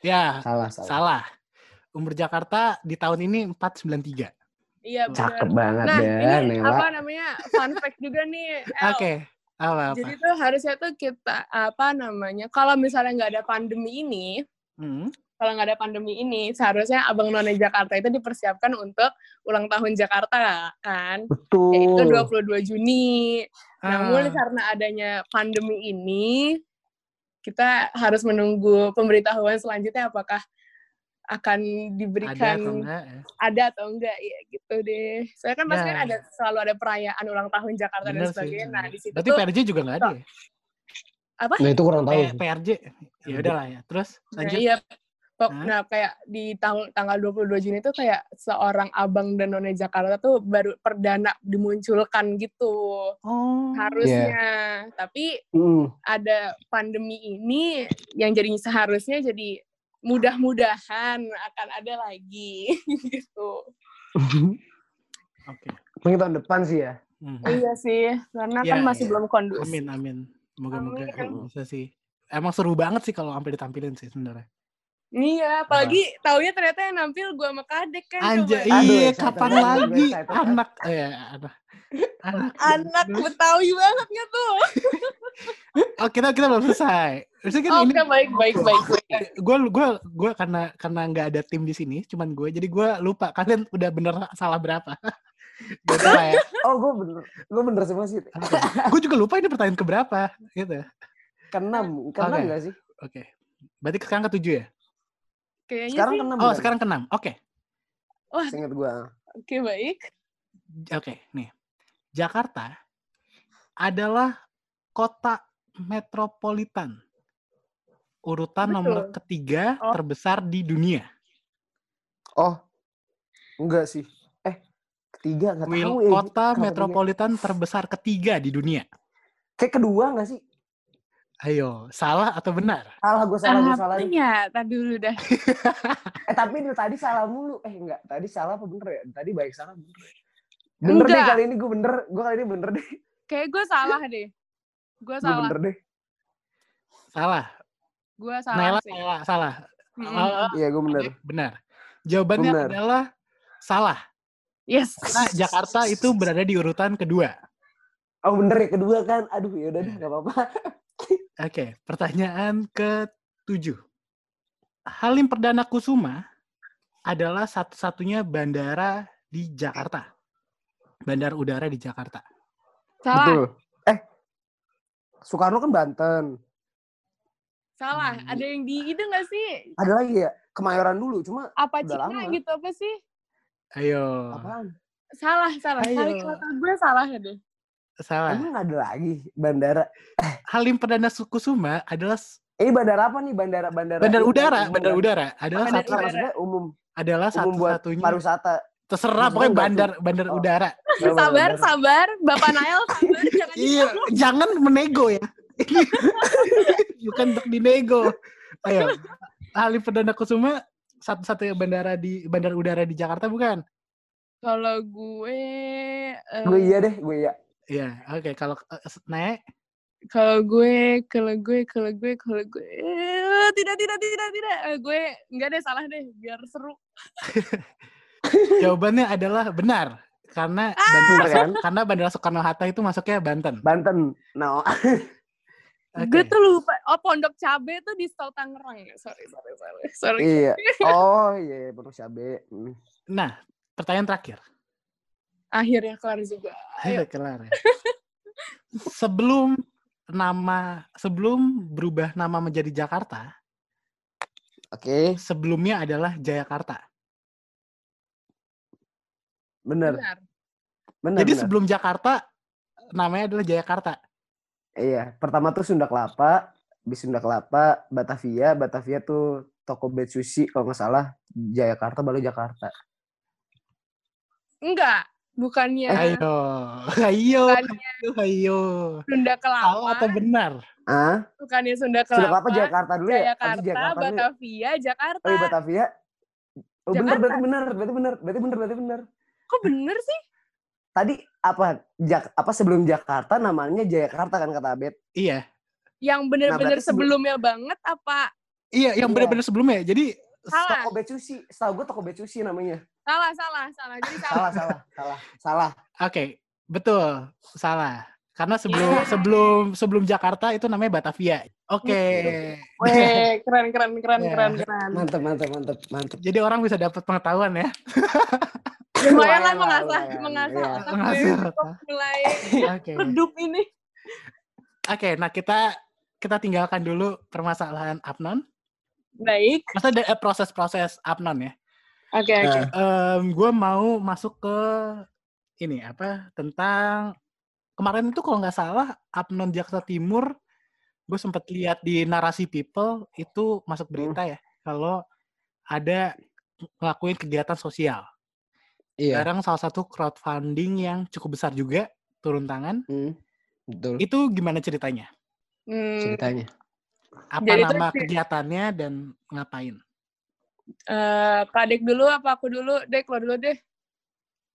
Ya, Salah, salah. salah. Umur Jakarta di tahun ini 493. Iya benar. Cakep banget Nah, deh, ini Nela. apa namanya? Fun fact juga nih. Oke, apa-apa. Jadi tuh harusnya tuh kita apa namanya? Kalau misalnya nggak ada pandemi ini, Hmm. kalau nggak ada pandemi ini, seharusnya Abang None Jakarta itu dipersiapkan untuk ulang tahun Jakarta kan? Yaitu Betul. 22 Juni. Namun Ah, karena adanya pandemi ini, kita harus menunggu pemberitahuan selanjutnya apakah akan ada diberikan atau enggak ya? ada atau enggak ya gitu deh. Soalnya kan pasti kan ada selalu ada perayaan ulang tahun Jakarta dan Bener sih. sebagainya. Nah, di situ Berarti tuh PRJ juga nggak ada ya? apa? Nah, itu kurang tahu. P- PRJ? Ya udahlah ya. Terus Nah, lanjut. iya. Pok-? Nah, kayak di tahun tanggal 22 Juni itu kayak seorang abang dan none Jakarta tuh baru perdana dimunculkan gitu. Oh. Harusnya. Tapi Mm. ada pandemi ini yang jadi seharusnya jadi mudah-mudahan akan ada lagi gitu. Oke. Mungkin tahun depan sih ya. Hmm. iya sih, karena Iya, kan masih iya. belum kondusif. Amin, amin. Moga-moga bisa sih. Emang seru banget sih kalau sampai ditampilin sih sebenarnya. Iya, apalagi taunya ternyata yang nampil gua sama Kadek kan. Anjay, iya kapan lagi anak eh anak anak Anak Betawi banget nggak tuh? Oh, kita kita belum selesai. Maksudnya kan Oke, ini baik, baik, baik. baik. gue gue gue karena karena nggak ada tim di sini, cuman gue jadi gue lupa kalian udah bener salah berapa. gitu ya. Oh, gue bener, gue bener semua sih. gue juga lupa ini pertanyaan keberapa gitu. Keenam, keenam Oke. nggak sih? Oke. Berarti sekarang ketujuh ya? Kayaknya Sekarang sih. keenam. Oh, kan? sekarang keenam. Oke. Wah, Ingat gue. oke baik. Oke, nih. Jakarta adalah kota metropolitan. Urutan Betul. nomor ketiga Oh. terbesar di dunia. Oh, enggak sih. Eh, ketiga nggak tahu ya. kota ketiga? metropolitan terbesar ketiga di dunia. Kayak kedua nggak sih? Ayo, salah atau benar? Salah gue salah gue salah. Apanya? Tadi dulu dah. Eh tapi dari tadi salah mulu. Eh enggak, tadi salah apa bener ya? Tadi baik salah bener. Bener deh Enggak. kali ini gue bener. Gue kali ini bener deh. Kayak gue salah deh. Gue Gue salah. bener deh. Salah. Gue salah Naila sih. salah, salah. Mm-mm. Oh, Iya gue bener. Benar. Jawabannya Benar. adalah salah. Yes. Karena Jakarta itu berada di urutan kedua. Oh bener ya kedua kan. Aduh ya udah deh nggak apa-apa. Oke, pertanyaan ke-7. Halim Perdana Kusuma adalah satu-satunya bandara di Jakarta. Bandara udara di Jakarta. Salah. Betul. Eh, Soekarno kan Banten. Salah. Hmm. Ada yang di itu nggak sih? Ada lagi ya Kemayoran dulu. Cuma Apa Udah Cina lama. gitu apa sih? Ayo, apaan? Salah, salah. Ayo. Kali kata gue salah deh. Salah. Emang ada lagi bandara? Halim Perdana Kusuma adalah Ini bandara apa nih? Bandara bandara. bandara udara, umum bandara udara adalah Bandara satu maksudnya umum adalah umum buat satu-satunya pariwisata. terserah pokoknya bandar bandar Oh. udara. Sabar, sabar. Bapak Nael, sabar. Jangan Iya, jangan menego ya. Bukan untuk dinego. Ayo, Halim Perdana Kusuma satu-satunya bandara di bandar udara di Jakarta bukan? Kalau gue, eh, Gue iya deh, gue iya. Iya, oke. Kalau eh, naik, kalau gue, kalau gue, kalau gue, kalau gue, eh, tidak, tidak, tidak, tidak. Eh, gue enggak deh, salah deh, biar seru. jawabannya adalah benar. Karena Ah! Bener kan? karena bandara Soekarno Hatta itu masuknya Banten. Banten. No. Oke. Gue tuh lupa. Oh, Pondok Cabe tuh di Stol Tangerang. Sorry, sorry, sorry. Sorry. iya. Oh iya, penuh cabe. Hmm. Nah, pertanyaan terakhir. Akhirnya kelar juga. Ayo. Ayo kelar ya. sebelum nama sebelum berubah nama menjadi Jakarta, Oke, sebelumnya adalah Jayakarta. bener. Benar. Bener, Jadi bener. sebelum Jakarta namanya adalah Jayakarta. Iya, pertama tuh Sunda Kelapa, di Sunda Kelapa, Batavia, Batavia tuh toko bed sushi kalau nggak salah, Jayakarta baru Jakarta. Enggak, bukannya Ayo, ayo, bukannya ayo, ayo. Sunda Salah atau Kelapa, benar? Ah, bukannya Sunda Sunda Kelapa, Kelapa Jakarta dulu ya? Jakarta, Jakarta dulu. ya? Batavia, Jakarta. Oh iya Batavia. Oh Jakarta. berarti bener, berarti bener, berarti bener, berarti bener. Kok bener sih? Tadi apa? Jak, apa sebelum Jakarta namanya Jayakarta kan kata Abed? Iya, Yang berarti sebelum- sebelumnya banget apa? iya, yang Iya. benar-benar sebelumnya. Jadi Salah, Toko bed sushi, setahu gue toko bed sushi namanya. Salah, salah, salah. Jadi salah. Salah, salah, salah, salah. Oke, betul, salah. Karena sebelum Iya. sebelum sebelum Jakarta itu namanya Batavia. Oke. Weh, keren, keren, keren, Iya. keren, keren. Mantep, mantep, mantep, mantep. Jadi orang bisa dapat pengetahuan ya. Lumayan lah Lumayan lah, mengasah, mengasah Iya. otak Mengasah gue otak. untuk mulai Oke. redup ini. Oke, nah kita kita tinggalkan dulu permasalahan Apnon. Baik. Maksudnya ada eh, proses-proses Apnon ya. Oke, oke. Nah, gue mau masuk ke ini apa tentang kemarin itu kalau nggak salah Apnon Jakarta Timur gue sempat lihat di narasi People itu masuk berita ya kalau ada ngelakuin kegiatan sosial. iya. Sekarang salah satu crowdfunding yang cukup besar juga turun tangan. Hmm, betul. Itu gimana ceritanya? Hmm, Ceritanya. Apa Jadi nama kegiatannya dan ngapain? Eh, Kak Dek dulu apa aku dulu? Dek, lo dulu deh.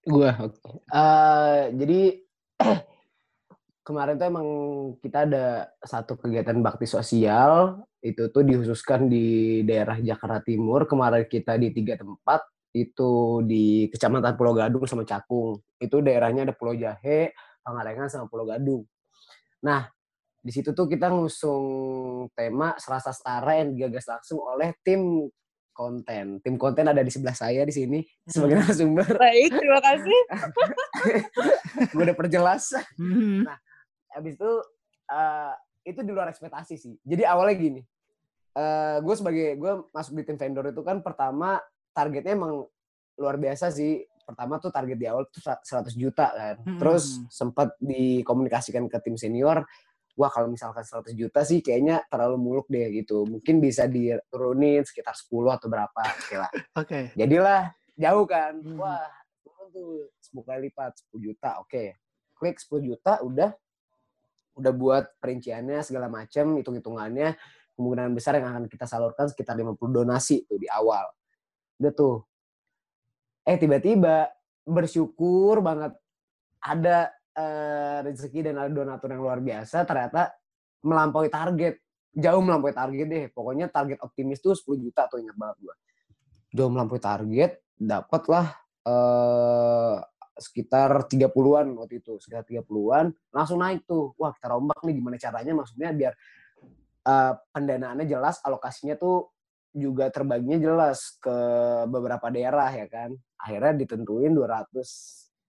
Gua, oke. Eh, jadi kemarin tuh emang kita ada satu kegiatan bakti sosial itu tuh dikhususkan di daerah Jakarta Timur. Kemarin kita di tiga tempat itu di Kecamatan Pulau Gadung sama Cakung. Itu daerahnya ada Pulau Jahe, Pangalengan sama Pulau Gadung. Nah, di situ tuh kita ngusung tema Serasa Setara yang digagas langsung oleh tim konten. Tim konten ada di sebelah saya di sini sebagai narasumber. Baik, terima kasih. gue udah perjelas. Hmm. Habis itu eh, itu di luar ekspektasi sih. Jadi awalnya gini, eh gue sebagai gue masuk di tim vendor itu kan pertama targetnya emang luar biasa sih. Pertama tuh target di awal tuh 100 juta kan. Hmm. Terus sempat dikomunikasikan ke tim senior, wah kalau misalkan 100 juta sih kayaknya terlalu muluk deh gitu. Mungkin bisa diturunin sekitar 10 atau berapa. Oke lah. Oke. Jadilah jauh kan. Hmm. Wah, turun tuh 10 kali lipat, 10 juta. Oke. Klik 10 juta udah udah buat perinciannya segala macam, hitung-hitungannya, kemungkinan besar yang akan kita salurkan sekitar 50 donasi tuh di awal. Udah tuh. Eh tiba-tiba bersyukur banget ada eh, rezeki dan ada donatur yang luar biasa ternyata melampaui target. Jauh melampaui target deh. Pokoknya target optimis tuh 10 juta tuh ingat banget gua. Jauh melampaui target, dapatlah eh sekitar 30-an waktu itu, sekitar 30-an, langsung naik tuh. Wah, kita rombak nih gimana caranya maksudnya biar eh, pendanaannya jelas, alokasinya tuh juga terbaginya jelas ke beberapa daerah ya kan. Akhirnya ditentuin 200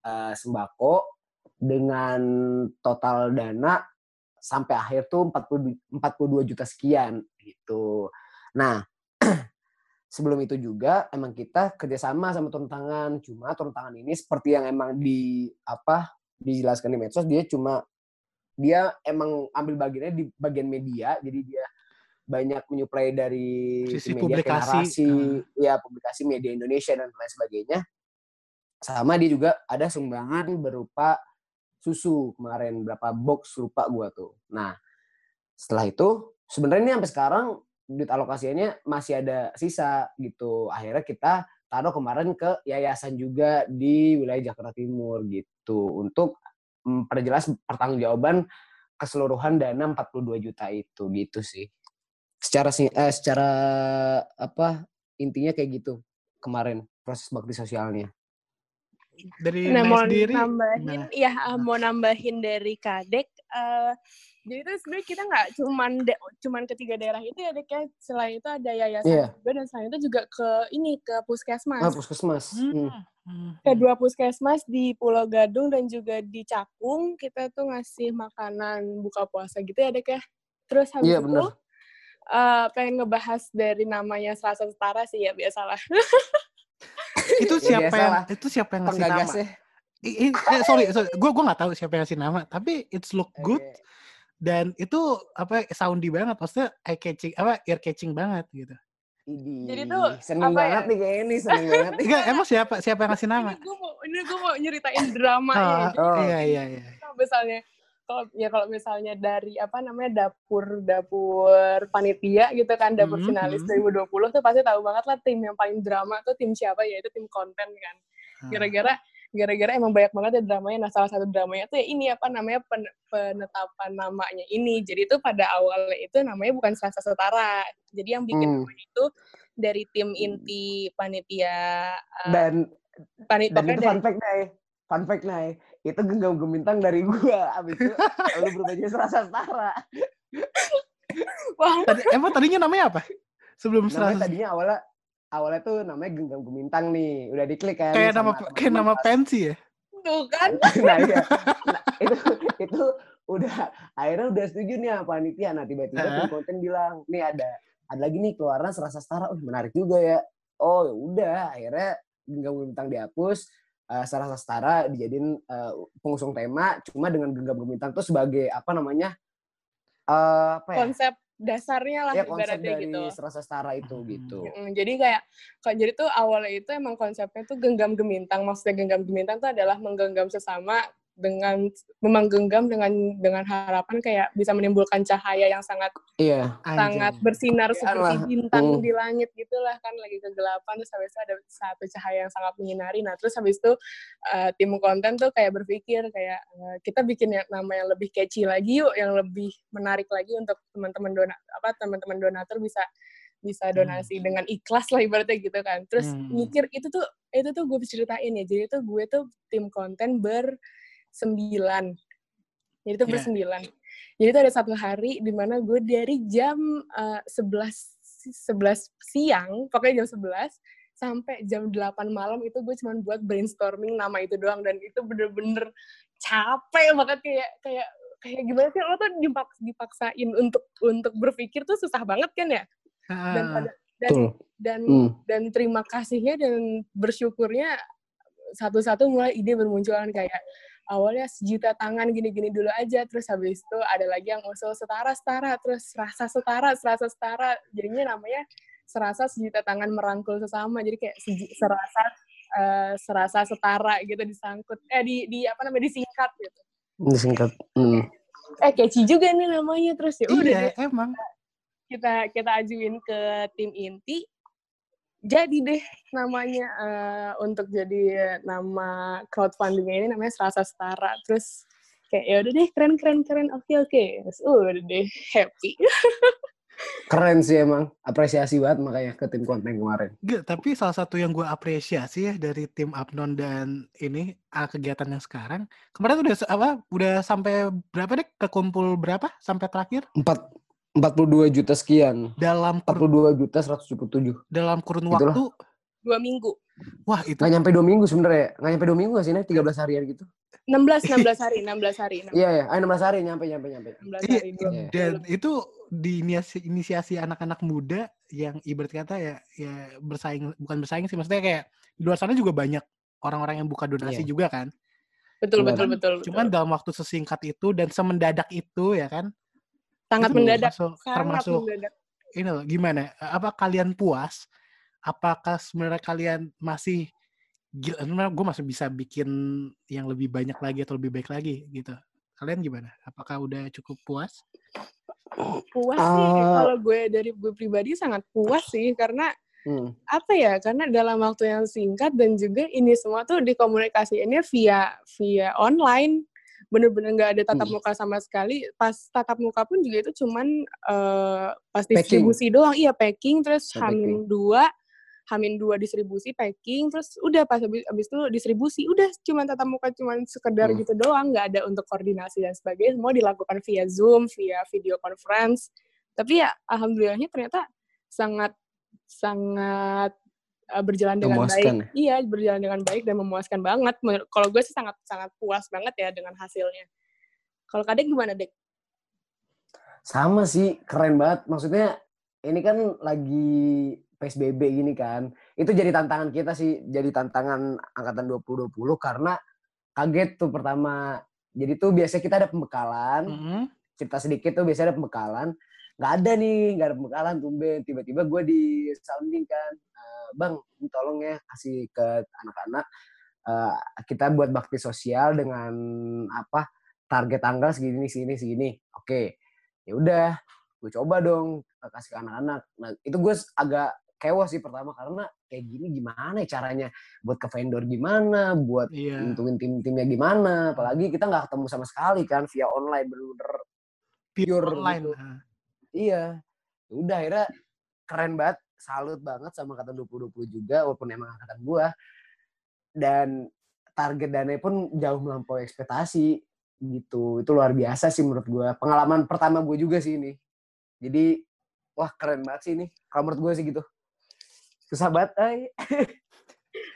eh, sembako dengan total dana sampai akhir tuh 40, 42 juta sekian gitu. Nah, sebelum itu juga emang kita kerjasama sama turun tangan. Cuma turun tangan ini seperti yang emang di apa dijelaskan di medsos dia cuma dia emang ambil bagiannya di bagian media, jadi dia banyak menyuplai dari Sisi media publikasi, narasi, ya publikasi media Indonesia dan lain sebagainya. Sama dia juga ada sumbangan berupa susu kemarin berapa box lupa gua tuh. Nah, setelah itu sebenarnya ini sampai sekarang duit alokasinya masih ada sisa gitu. Akhirnya kita taruh kemarin ke yayasan juga di wilayah Jakarta Timur gitu untuk memperjelas pertanggungjawaban keseluruhan dana 42 juta itu gitu sih. Secara eh, secara apa intinya kayak gitu kemarin proses bakti sosialnya. Dari Nah, mau sendiri nambahin, gimana? ya eh, mau nambahin dari Kadek. eh jadi itu sebenarnya kita nggak cuman de- cuman ketiga daerah itu ya Dek ya. Selain itu ada yayasan Iya. juga dan selain itu juga ke ini ke puskesmas. Ah, puskesmas. Hmm. Hmm. Kedua puskesmas di Pulau Gadung dan juga di Cakung kita tuh ngasih makanan buka puasa gitu ya Dek ya. Terus habis Iya, itu bener. uh, pengen ngebahas dari namanya Selasa Setara sih ya biasalah. itu Ya, siapa yang itu siapa yang ngasih nama? Penggagasnya. I- i- eh, sorry, sorry. gue gue nggak tahu siapa yang ngasih nama, tapi it's look good Oke. dan itu apa soundy banget, maksudnya eye catching apa ear catching banget gitu. Idih, Jadi tuh, seneng apa banget ya? nih kayak ini, seneng banget. Enggak, emang siapa siapa yang ngasih nama? Ini gue mau ini gue mau nyeritain dramanya. Oh, Jadi Oh. iya iya iya. misalnya kalau ya kalau misalnya dari apa namanya dapur dapur panitia gitu kan dapur Hmm, finalis hmm. 2020 tuh pasti tahu banget lah tim yang paling drama tuh tim siapa ya itu tim konten kan Ah. gara-gara gara-gara emang banyak banget ya dramanya nah salah satu dramanya tuh ya ini apa namanya pen- penetapan namanya ini jadi itu pada awalnya itu namanya bukan Selasa Setara jadi yang bikin Hmm. itu dari tim inti panitia uh, Dan panitia dan itu fun fact nih, fun fact nih, itu genggam gemintang dari gua. Abis itu lu berubah jadi serasa setara. wah Tadi, emang tadinya namanya apa? Sebelum Namanya selasa tadinya awalnya awalnya tuh namanya genggam gemintang nih, udah diklik kan. kayak nama kayak nama pensi ya. tuh kan nah iya nah, itu itu udah akhirnya udah setuju nih panitia nah tiba-tiba tim konten bilang nih ada ada lagi nih keluaran serasa setara oh menarik juga ya oh ya udah akhirnya genggam gemintang dihapus eh, serasa setara dijadiin eh, pengusung tema cuma dengan genggam gemintang tuh sebagai apa namanya eh apa ya konsep dasarnya lah ya konsep dari gitu. serasa setara itu Hmm. gitu Mm, jadi kayak kok jadi tuh awalnya itu emang konsepnya tuh genggam gemintang. Maksudnya genggam gemintang tuh adalah menggenggam sesama dengan menggenggam dengan dengan harapan kayak bisa menimbulkan cahaya yang sangat iya sangat Anjay. bersinar Ya seperti Allah. bintang Mm. di langit gitulah kan lagi kegelapan terus habis itu ada satu cahaya yang sangat menyinari nah terus habis itu eh, tim konten tuh kayak berpikir kayak eh, kita bikin yang nama yang lebih catchy lagi yuk yang lebih menarik lagi untuk teman-teman dona apa teman-teman donatur bisa bisa donasi dengan ikhlas lah ibaratnya gitu kan terus Hmm. mikir itu tuh itu tuh gue ceritain ya jadi tuh gue tuh tim konten bersembilan jadi tuh Ya. bersembilan jadi tuh ada satu hari di mana gue dari jam eh, 11 11 siang pokoknya jam 11 sampai jam 8 malam itu gue cuma buat brainstorming nama itu doang. Dan itu bener-bener capek banget. Kayak kayak kayak gimana sih? Lo tuh dipaks, dipaksain untuk untuk berpikir tuh susah banget kan ya? Dan Ah, pada dan betul. dan Hmm. dan terima kasihnya dan bersyukurnya satu-satu mulai ide bermunculan. Kayak awalnya sejuta tangan gini-gini dulu aja terus habis itu ada lagi yang usul setara setara terus rasa setara serasa setara jadinya namanya serasa sejuta tangan merangkul sesama jadi kayak seji- serasa eh, serasa setara gitu disangkut eh di di apa namanya disingkat gitu disingkat Hmm. eh catchy juga nih namanya terus ya udah deh iya, emang. kita kita ajuin ke tim inti jadi deh namanya eh, untuk jadi nama crowdfunding ini namanya Selasa Setara. Terus kayak ya udah deh keren keren keren oke oke. Terus, udah deh happy. Keren sih emang apresiasi banget makanya ke tim konten kemarin. Nggak, tapi salah satu yang gue apresiasi ya dari tim Abnon dan ini ah, kegiatan yang sekarang kemarin udah apa udah sampai berapa deh? Kekumpul berapa? Sampai terakhir? Empat 42 juta sekian dalam kurun, 42 juta 177 dalam kurun Itulah. waktu dua minggu wah itu nggak nyampe dua minggu sebenarnya nggak nyampe dua minggu nggak sih Nek? 13 harian gitu 16 16 hari 16 hari 16 iya ya ah, 16 hari nyampe nyampe nyampe Iya, hari iya. dan itu diinisiasi inisiasi anak-anak muda yang ibarat kata ya ya bersaing bukan bersaing sih maksudnya kayak di luar sana juga banyak orang-orang yang buka donasi Iya. juga kan betul Benar. betul betul cuman betul. dalam waktu sesingkat itu dan semendadak itu ya kan sangat itu mendadak termasuk, sangat termasuk mendadak. ini loh gimana apa kalian puas? Apakah sebenarnya kalian masih gila sebenarnya gue masih bisa bikin yang lebih banyak lagi atau lebih baik lagi gitu. Kalian gimana? Apakah udah cukup puas? Puas sih Ah. kalau gue dari gue pribadi sangat puas sih karena Hmm. apa ya karena dalam waktu yang singkat dan juga ini semua tuh dikomunikasiinnya via via online bener-bener nggak ada tatap Hmm. muka sama sekali pas tatap muka pun juga itu cuman eh, pas Packing. distribusi doang iya packing terus Oh, hamin dua hamin dua distribusi packing terus udah pas habis, habis itu distribusi udah cuman tatap muka cuman sekedar Hmm. gitu doang nggak ada untuk koordinasi dan sebagainya semua dilakukan via zoom via video conference tapi ya alhamdulillahnya ternyata sangat sangat uh, berjalan dengan Memuaskan baik. Iya, berjalan dengan baik dan memuaskan banget. Kalau gue sih sangat sangat puas banget ya dengan hasilnya. Kalau Kadek gimana, Dek? sama sih keren banget maksudnya ini kan lagi PSBB gini kan. Itu jadi tantangan kita sih, jadi tantangan angkatan 2020 karena kaget tuh pertama. Jadi tuh biasanya kita ada pembekalan, Mm -hmm. cerita sedikit tuh biasanya ada pembekalan. Nggak ada nih, nggak ada pembekalan tumben. Tiba-tiba gue di sounding kan, "Eh, bang, tolong ya kasih ke anak-anak eh, kita buat bakti sosial dengan apa target tanggal segini segini segini. Oke, ya udah, gue coba dong eh, kasih ke anak-anak. Nah itu gue agak kewo sih pertama karena kayak gini gimana ya caranya buat ke vendor gimana, buat Iya. nentuin tim-timnya gimana. Apalagi kita nggak ketemu sama sekali kan via online bener-bener Pure pure online. gitu. Iya. Ya Udah akhirnya keren banget, salut banget sama angkatan 2020 juga walaupun emang angkatan gua. Dan target dananya pun jauh melampaui ekspektasi gitu. Itu luar biasa sih menurut gua. Pengalaman pertama gue juga sih ini. Jadi wah keren banget sih ini. Kalau menurut gue sih gitu. Susah banget, ay.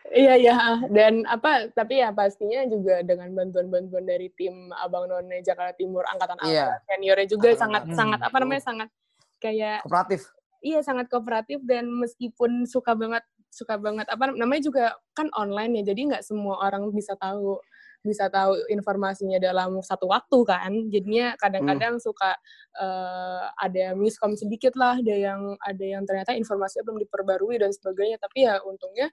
Iya iya ah. dan apa tapi ya pastinya juga dengan bantuan-bantuan dari tim Abang None Jakarta Timur angkatan Iya. awal seniornya juga sangat sangat apa Hmm. namanya sangat kayak Kooperatif. Iya sangat kooperatif dan meskipun suka banget suka banget apa namanya juga kan online ya jadi nggak semua orang bisa tahu bisa tahu informasinya dalam satu waktu kan. Jadinya kadang-kadang suka eh, ada miskom sedikit lah ada yang ada yang ternyata informasinya belum diperbarui dan sebagainya. Tapi ya untungnya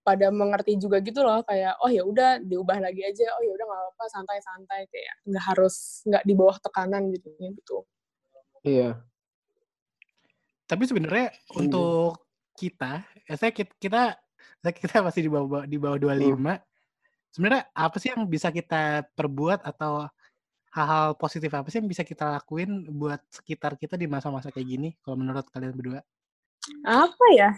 pada mengerti juga gitu loh kayak oh ya udah diubah lagi aja. Oh ya udah nggak apa-apa santai-santai. Kayak nggak harus nggak di bawah tekanan gitu gitu. Iya. Tapi sebenarnya Iya. untuk kita, ya saya kita, kita saya kita masih di bawah di bawah 25. Sebenarnya apa sih yang bisa kita perbuat atau hal-hal positif apa sih yang bisa kita lakuin buat sekitar kita di masa-masa kayak gini kalau menurut kalian berdua? apa ya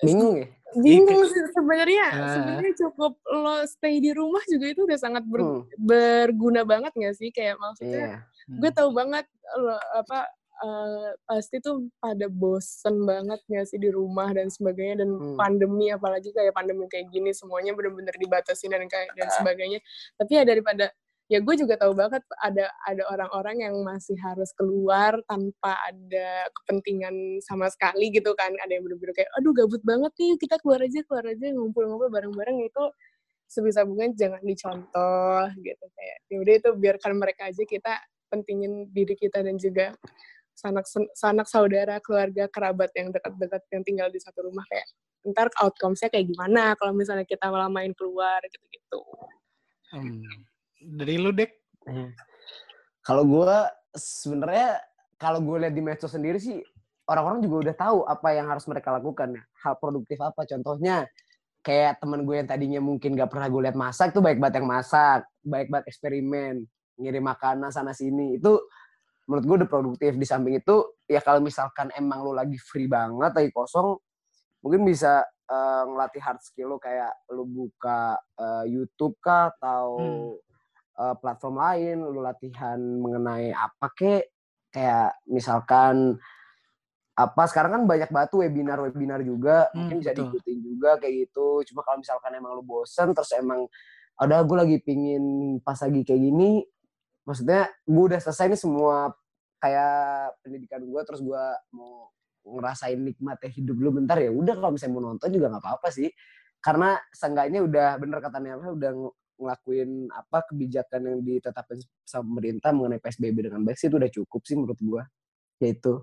Bingung ya? bingung sih sebenarnya Ah. sebenarnya cukup lo stay di rumah juga itu udah sangat ber- Hmm. berguna banget gak sih kayak maksudnya Iya. gue tahu banget lo apa eh, pasti tuh pada bosen banget gak sih di rumah dan sebagainya dan Hmm. pandemi apalagi kayak pandemi kayak gini semuanya bener-bener dibatasi dan kayak dan sebagainya. Tapi ya daripada ya gue juga tahu banget ada ada orang-orang yang masih harus keluar tanpa ada kepentingan sama sekali gitu kan. Ada yang bener-bener kayak aduh gabut banget nih kita keluar aja keluar aja ngumpul-ngumpul bareng-bareng. Itu sebisa mungkin jangan dicontoh gitu kayak yaudah itu biarkan mereka aja kita pentingin diri kita dan juga sanak sanak saudara keluarga kerabat yang dekat-dekat yang tinggal di satu rumah kayak ntar outcome-nya kayak gimana kalau misalnya kita malah main keluar gitu-gitu Hmm. Dari lu dek, Iya. Kalau gue sebenarnya kalau gue lihat di medsos sendiri sih orang-orang juga udah tahu apa yang harus mereka lakukan ya. Hal produktif apa contohnya kayak teman gue yang tadinya mungkin gak pernah gue lihat masak tuh baik banget yang masak, baik banget eksperimen, ngirim makanan sana sini itu menurut gue udah produktif. Di samping itu ya kalau misalkan emang lu lagi free banget lagi kosong mungkin bisa eh, ngelatih hard skill lu kayak lu buka eh, YouTube kah atau eh, platform lain, lu latihan mengenai apa kek, kayak misalkan apa sekarang kan banyak batu webinar webinar juga Hmm, mungkin bisa betul. diikutin juga kayak gitu cuma kalau misalkan emang lu bosen terus emang ada gue lagi pingin pas lagi kayak gini maksudnya gue udah selesai nih semua kayak pendidikan gue terus gue mau ngerasain nikmatnya hidup dulu bentar ya udah kalau misalnya mau nonton juga nggak apa-apa sih. Karena seenggaknya udah bener kata Nela udah ng- ngelakuin apa kebijakan yang ditetapkan sama pemerintah mengenai PSBB dengan baik sih itu udah cukup sih menurut gua. Yaitu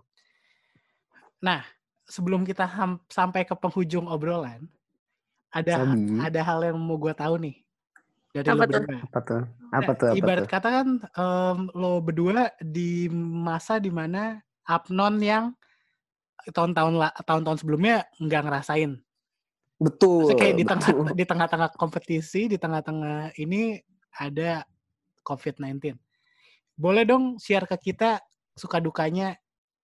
Nah, sebelum kita ham- sampai ke penghujung obrolan, ada ada hal yang mau gue tahu nih dari Apa lo tuh? berdua. apa tuh apa tuh apa ibarat tuh kata kan em, lo berdua di masa di mana Apnon yang tahun-tahun tahun-tahun sebelumnya nggak ngerasain. betul Maksudnya kayak di betul. tengah di tengah-tengah kompetisi, di tengah-tengah ini ada COVID-19. Boleh dong share ke kita suka dukanya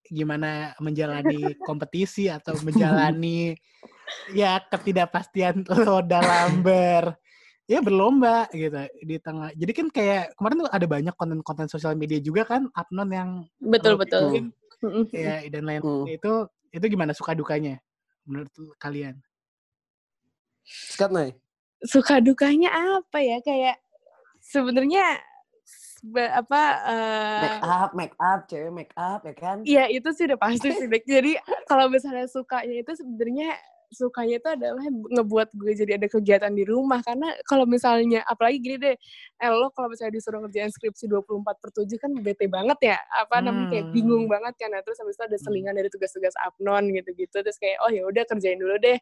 gimana menjalani kompetisi atau menjalani ya ketidakpastian lo dalam ber ya berlomba gitu di tengah. Jadi kan kayak kemarin tuh ada banyak konten-konten sosial media juga kan Apnon yang betul betul Mm-mm. ya dan lain Hmm. itu itu gimana suka dukanya menurut kalian? Sikat, Nay. suka dukanya apa ya kayak sebenarnya apa make eh up make up cewek make up ya kan Iya itu sih udah pasti sih Dek. Jadi kalau misalnya sukanya itu sebenarnya sukanya itu adalah ngebuat gue jadi ada kegiatan di rumah. Karena kalau misalnya apalagi gini deh eh lo kalau misalnya disuruh ngerjain skripsi 24 per 7 kan bete banget ya. Apa namanya kayak Hmm. bingung banget kan. Nah, terus habis itu ada selingan dari tugas-tugas apnon gitu-gitu. Terus kayak oh ya udah kerjain dulu deh.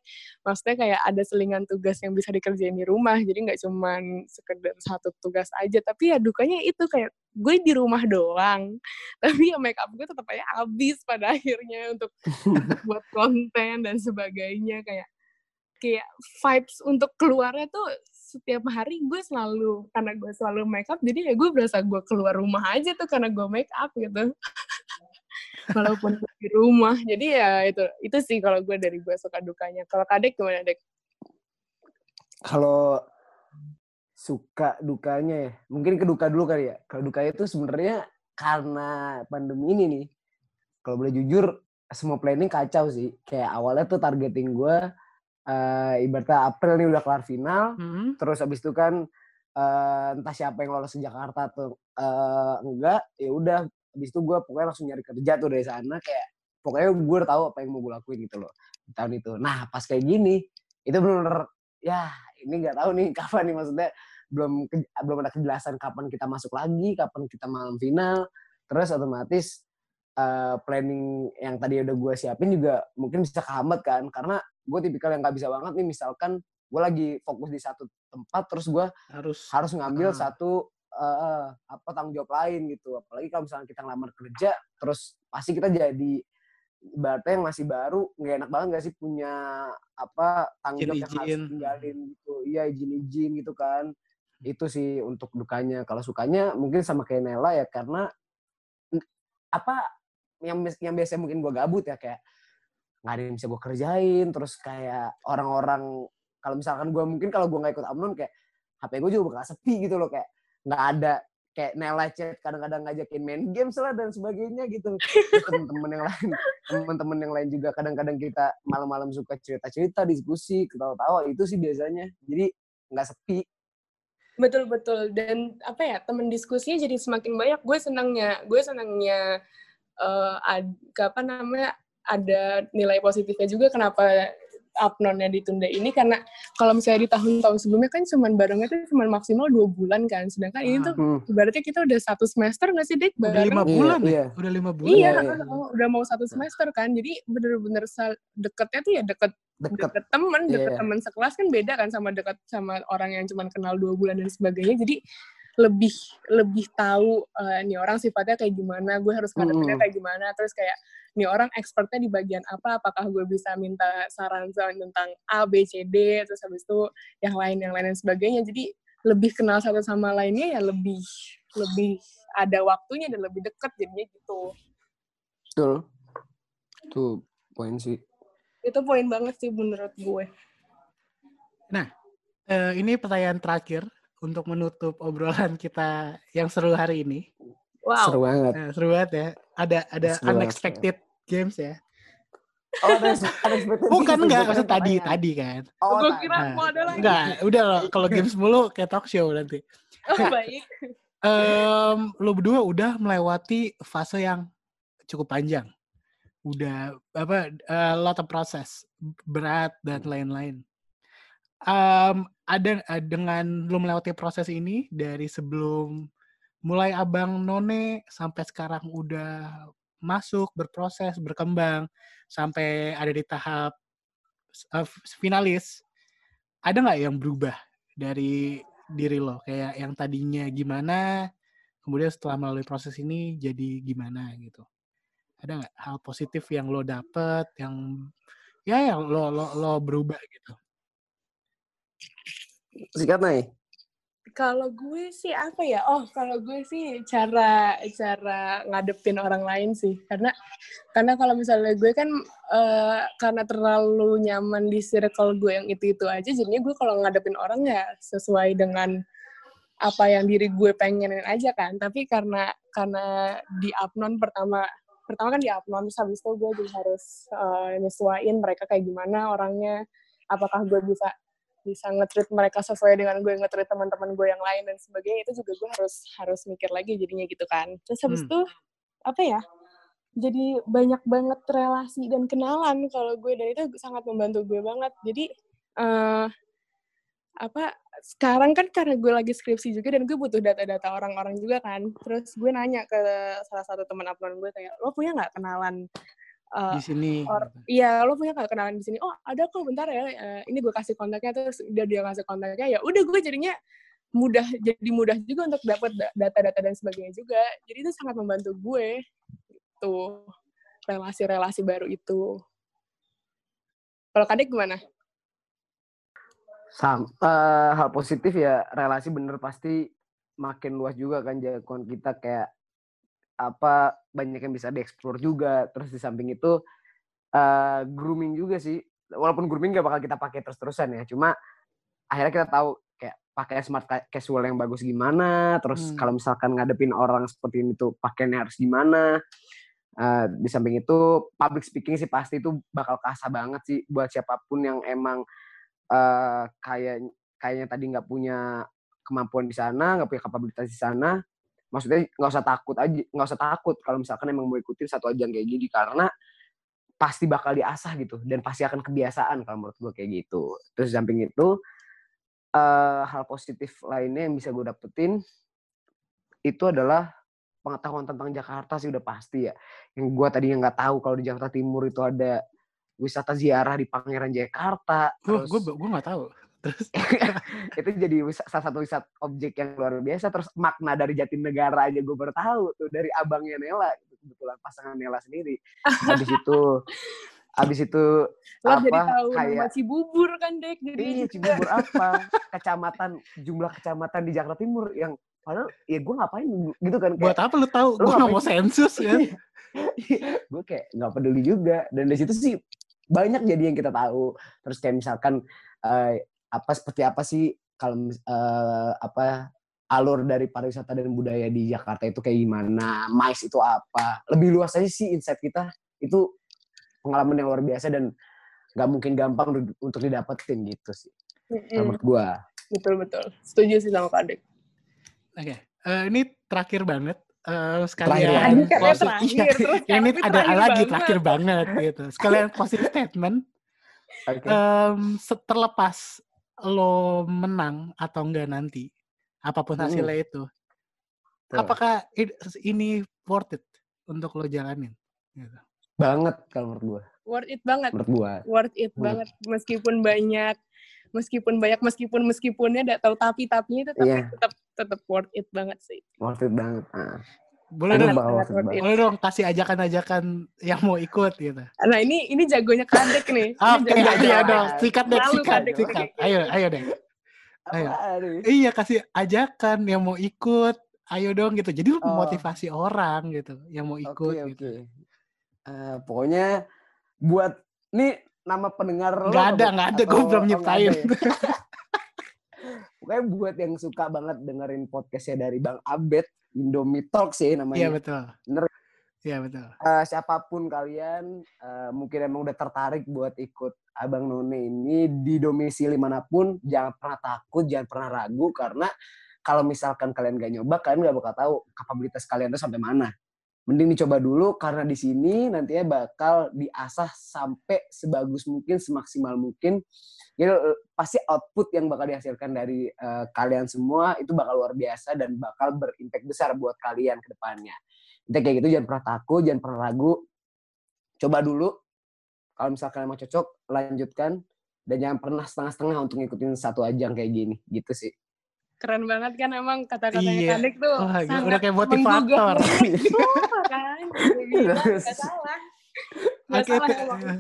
Maksudnya kayak ada selingan tugas yang bisa dikerjain di rumah. Jadi nggak cuman sekedar satu tugas aja. Tapi ya dukanya itu kayak gue di rumah doang. Tapi ya make up gue tetap aja habis pada akhirnya untuk buat konten dan sebagainya. Kayak kayak vibes untuk keluarnya tuh setiap hari gue selalu karena gue selalu make up jadi ya gue berasa gue keluar rumah aja tuh karena gue make up gitu. Walaupun di rumah. Jadi ya itu itu sih kalau gue dari gue suka dukanya. Kalau kadek gimana dek? Kalau suka dukanya ya. Mungkin ke duka dulu kali ya. Kalau dukanya itu sebenarnya karena pandemi ini nih kalau boleh jujur semua planning kacau sih. Kayak awalnya tuh targeting gue eh ibaratnya April nih udah kelar final. Hmm. terus habis itu kan eh, entah siapa yang lolos ke Jakarta tuh eh, enggak ya udah. Habis itu gue pokoknya langsung nyari kerja tuh dari sana. Kayak pokoknya gue udah tahu apa yang mau gue lakuin gitu loh tahun itu. Nah pas kayak gini itu benar ya ini nggak tahu nih kapan nih maksudnya belum belum ada kejelasan kapan kita masuk lagi kapan kita malam final. Terus otomatis eh, planning yang tadi udah gue siapin juga mungkin bisa kehambat kan. Karena gue tipikal yang nggak bisa banget nih misalkan gue lagi fokus di satu tempat terus gue Harus harus ngambil Ah. satu eh, apa tanggung jawab lain gitu. Apalagi kalau misalnya kita ngelamar kerja terus pasti kita jadi ibaratnya yang masih baru nggak enak banget gak sih punya apa tanggung jawab yang harus tinggalin gitu. Iya izin-izin gitu kan itu sih untuk dukanya. Kalau sukanya mungkin sama kayak Nela ya karena apa yang yang biasanya mungkin gue gabut ya kayak nggak ada yang bisa gue kerjain terus kayak orang-orang kalau misalkan gue mungkin kalau gue nggak ikut Amnon kayak HP gue juga bakal sepi gitu loh kayak nggak ada kayak Nela chat kadang-kadang ngajakin main games lah dan sebagainya gitu. Terus temen-temen yang lain temen-temen yang lain juga kadang-kadang kita malam-malam suka cerita-cerita diskusi ketawa-tawa itu sih biasanya. Jadi nggak sepi betul betul. Dan apa ya temen diskusinya jadi semakin banyak. Gue senangnya gue senangnya eh ad, apa namanya ada nilai positifnya juga kenapa upnonnya ditunda ini karena kalau misalnya di tahun-tahun sebelumnya kan cuman barengnya tuh cuman maksimal dua bulan kan sedangkan ini tuh Hmm. ibaratnya kita udah satu semester nggak sih dek udah bareng lima Iya, bulan ya? iya. Udah lima bulan. iya, Iya, iya. oh, udah mau satu semester kan jadi bener-bener deketnya tuh ya deket deket deket temen deket Iya. temen sekelas kan beda kan sama deket sama orang yang cuman kenal dua bulan dan sebagainya jadi lebih lebih tahu eh, nih orang sifatnya kayak gimana gue harus ngadepinnya Mm-mm. kayak gimana. Terus kayak nih orang expertnya di bagian apa? Apakah gue bisa minta saran saran tentang A B C D? Terus habis itu yang lain yang lain dan sebagainya. Jadi lebih kenal satu sama lainnya ya lebih lebih ada waktunya dan lebih deket jadinya gitu. Betul. Tuh poin sih. Itu poin banget sih menurut gue. Eh, ini pertanyaan terakhir untuk menutup obrolan kita yang seru hari ini. wow seru banget Nah, seru banget ya. Ada ada Seru banget, unexpected games ya. oh ada ada expected Bukan enggak, maksud tadi pertanyaan. tadi kan. oh gue kira Nah, mau ada lagi Enggak, udah loh, kalau games mulu kayak talk show nanti. oh, baik Em, lo berdua udah melewati fase yang cukup panjang. Udah apa a lot of proses, berat dan lain-lain. Em, ada eh, dengan lo melewati proses ini dari sebelum mulai abang none sampai sekarang udah masuk berproses berkembang sampai ada di tahap eh, finalis ada nggak yang berubah dari diri lo? Kayak yang tadinya gimana kemudian setelah melalui proses ini jadi gimana gitu. Ada nggak hal positif yang lo dapet yang ya yang lo lo lo berubah gitu sikat nih Kalau gue sih apa ya? Oh, kalau gue sih cara cara ngadepin orang lain sih. Karena karena kalau misalnya gue kan eh, karena terlalu nyaman di circle gue yang itu-itu aja, jadinya gue kalau ngadepin orang ya sesuai dengan apa yang diri gue pengenin aja kan. Tapi karena karena di Apnon pertama pertama kan di Apnon terus habis itu gue juga harus eh, nyesuaiin mereka kayak gimana orangnya apakah gue bisa bisa ngetrit mereka sesuai dengan gue ngetrit teman-teman gue yang lain dan sebagainya itu juga gue harus harus mikir lagi jadinya gitu kan. Terus habis Hmm. itu apa ya jadi banyak banget relasi dan kenalan kalau gue dan itu sangat membantu gue banget. Jadi eh apa sekarang kan karena gue lagi skripsi juga dan gue butuh data-data orang-orang juga kan. Terus gue nanya ke salah satu teman upload gue kayak lo punya nggak kenalan eh, di sini. or iya lo punya nggak kenalan di sini? Oh ada kok bentar ya eh, ini gue kasih kontaknya terus dia dia ngasih kontaknya ya udah gue jadinya mudah jadi mudah juga untuk dapat da- data-data dan sebagainya juga. Jadi itu sangat membantu gue gitu relasi-relasi baru itu. Kalau kadek gimana? Sam, eh, hal positif ya relasi bener pasti makin luas juga kan jangkauan kita kayak apa banyak yang bisa dieksplor juga. Terus di samping itu eh grooming juga sih. Walaupun grooming gak bakal kita pakai terus-terusan ya cuma akhirnya kita tahu kayak pakai smart ca- casual yang bagus gimana terus Hmm. kalau misalkan ngadepin orang seperti ini tuh pakainya harus gimana. Eh, di samping itu public speaking sih pasti itu bakal kasah banget sih buat siapa pun yang emang eh kayak kayaknya tadi nggak punya kemampuan di sana, nggak punya kapabilitas di sana, maksudnya nggak usah takut aja, nggak usah takut kalau misalkan emang mau ikutin satu ajang kayak gini karena pasti bakal diasah gitu dan pasti akan kebiasaan kalau menurut gue kayak gitu. Terus samping itu eh hal positif lainnya yang bisa gue dapetin itu adalah pengetahuan tentang Jakarta sih udah pasti ya. Yang gue tadinya nggak tahu kalau di Jakarta Timur itu ada wisata ziarah di Pangeran Jakarta. Gue gue gue nggak tahu. Terus? Itu jadi salah satu wisata objek yang luar biasa. Terus makna dari Jatinegara aja gue baru tahu tuh dari abangnya Nela gitu, kebetulan pasangan Nela sendiri. Habis itu habis itu lo jadi apa tahu nama kayak Cibubur kan dek jadi iya Cibubur apa? Kecamatan jumlah kecamatan di Jakarta Timur yang padahal ya gue ngapain gitu kan buat apa lu tahu? Gue nggak mau sensus ya. gue kayak nggak peduli juga. Dan dari situ sih banyak jadi yang kita tahu. Terus kayak misalkan eh, apa seperti apa sih kalau eh, apa alur dari pariwisata dan budaya di Jakarta itu kayak gimana mais itu apa lebih luas aja sih insight kita itu pengalaman yang luar biasa dan nggak mungkin gampang untuk didapetin gitu sih kalau menurut gua betul betul setuju sih sama kadek Oke, eh, ini terakhir banget. Eh, Terakhir sekalian ya? Katanya closing- terakhir, iya, terus ini ada terakhir lagi banget. terakhir banget gitu. Sekalian closing statement. Oke. em, se- terlepas lo menang atau enggak nanti, apa pun Mm-mm. hasilnya itu, Tuh. apakah ini worth it untuk lo jalanin? Gitu. banget kalau menurut gua worth it banget menurut gua worth it Hmm. banget meskipun banyak meskipun banyak meskipun meskipunnya ada tahu tapi tapinya itu tapi Iya. tetap tetap worth it banget sih worth it banget ah. Boleh dong, boleh dong kasih ajakan-ajakan yang mau ikut gitu. nah ini ini jagonya kadek nih Ini Oke, iya Kadek. dong, sikat deh, sikat, sikat. Ayo, ayo deh. Ayo. Iya, kasih ajakan yang mau ikut. Ayo dong gitu. Jadi lu Oh. motivasi orang gitu yang mau ikut Oke gitu. oke. Eh, pokoknya buat nih nama pendengar lo Nggak apa, ada, nggak ada. Gue belum nyiptain. ya? Pokoknya buat yang suka banget dengerin podcastnya dari Bang Abed, Indomie Talk sih Iya namanya. betul. Bener. Iya betul. Eh, siapa pun kalian eh, mungkin emang udah tertarik buat ikut Abang None ini di domisili mana pun, jangan pernah takut, jangan pernah ragu karena kalau misalkan kalian gak nyoba, kalian gak bakal tahu kapabilitas kalian tuh sampai mana. Mending dicoba dulu karena di sini nantinya bakal diasah sampai sebagus mungkin, semaksimal mungkin. Jadi eh, pasti output yang bakal dihasilkan dari eh, kalian semua itu bakal luar biasa dan bakal berimpact besar buat kalian ke depannya. Intinya kayak gitu jangan pernah takut, jangan pernah ragu. Coba dulu. Kalau misalkan emang cocok, lanjutkan. Dan jangan pernah setengah-setengah untuk ngikutin satu ajang kayak gini. Gitu sih. keren banget kan emang kata-katanya Iya. tuh Wah, gila, sangat udah kayak motivator. Sumpah kan nggak salah nggak Oke, salah emang.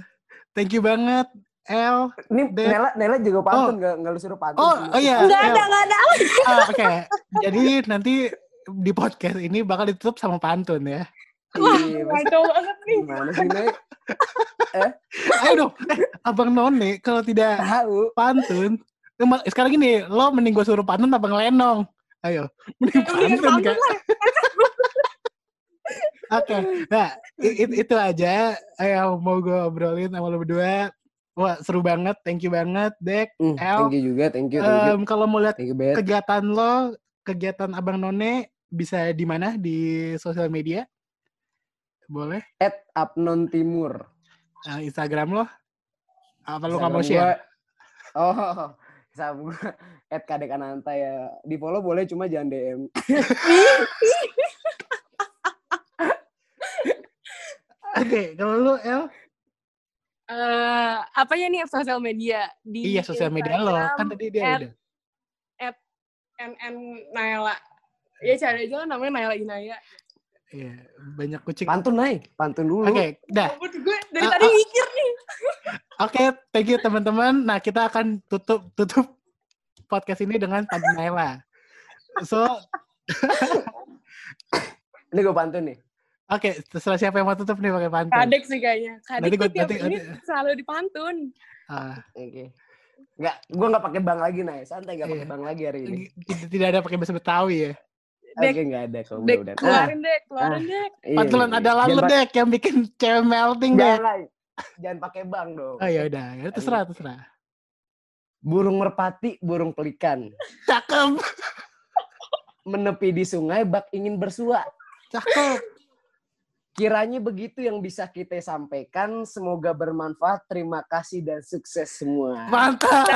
thank you banget, El. Ini Dan- Nela, Nela juga pantun, nggak nggak lu suruh pantun. Oh, oh iya. nggak ada nggak ada Ah, Oke, jadi nanti di podcast ini bakal ditutup sama pantun ya. Iya, mas- ngaco banget nih Gimana sih, Nek? Ayo dong, eh, Abang None kalau tidak Tahu. pantun, Emang- sekarang gini, lo mending gue suruh pantun apa ngelenong? Ayo, mending Mendingan pantun pantun kan? Oke, nah i- i- itu aja yang mau gue obrolin sama lo berdua. Wah, seru banget. Thank you banget, Dek. El, thank you juga, thank you, thank you. Em, kalau mau lihat kegiatan lo, kegiatan Abang None bisa di mana di sosial media? Boleh? At Apnon Timur. Eh, Instagram lo? Apa lo nggak mau share? gua- oh, Instagram gue at Kadek Ananta ya. Di follow boleh cuma jangan DM. Oke, kalau lo El? Eh, apa ya nih sosial media di Iya, sosial media lo. Kan Instagram, tadi dia at udah. NN Naila. Ya cari aja lah namanya Naila Inaya. Iya, banyak kucing. Pantun naik, pantun dulu. Oke, dah. Ampun, gue dari Ah, tadi ah. mikir nih. Oke, thank you teman-teman. Nah, kita akan tutup tutup podcast ini dengan pantun Naila. So, Ini gue pantun nih. Oke, terserah siapa yang mau tutup nih pakai pantun. Kadek sih kayaknya. Kadek Nanti gua- tiap nanti- ini nanti- selalu dipantun. Ah, Oke. Enggak, gue nggak pakai bang lagi nih. Santai nggak pakai Iya. bang lagi hari ini. tidak, tidak ada pakai bahasa Betawi ya. Dek, Oke, nggak ada kok. Dek, Udah, udah. keluarin dek, keluarin dek. iya, Pantulan iya. ada lalu dek yang bikin cewek melting dek. Jangan, jangan pakai bang dong. Oh ya udah, ya, terserah terserah. Burung merpati, burung pelikan. Cakep, Menepi di sungai, bak ingin bersua. cakep. Kiranya begitu yang bisa kita sampaikan. Semoga bermanfaat. Terima kasih dan sukses semua. Mantap.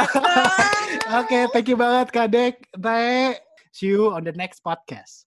Oke, thank you banget Kak Dek. Tae. See you on the next podcast.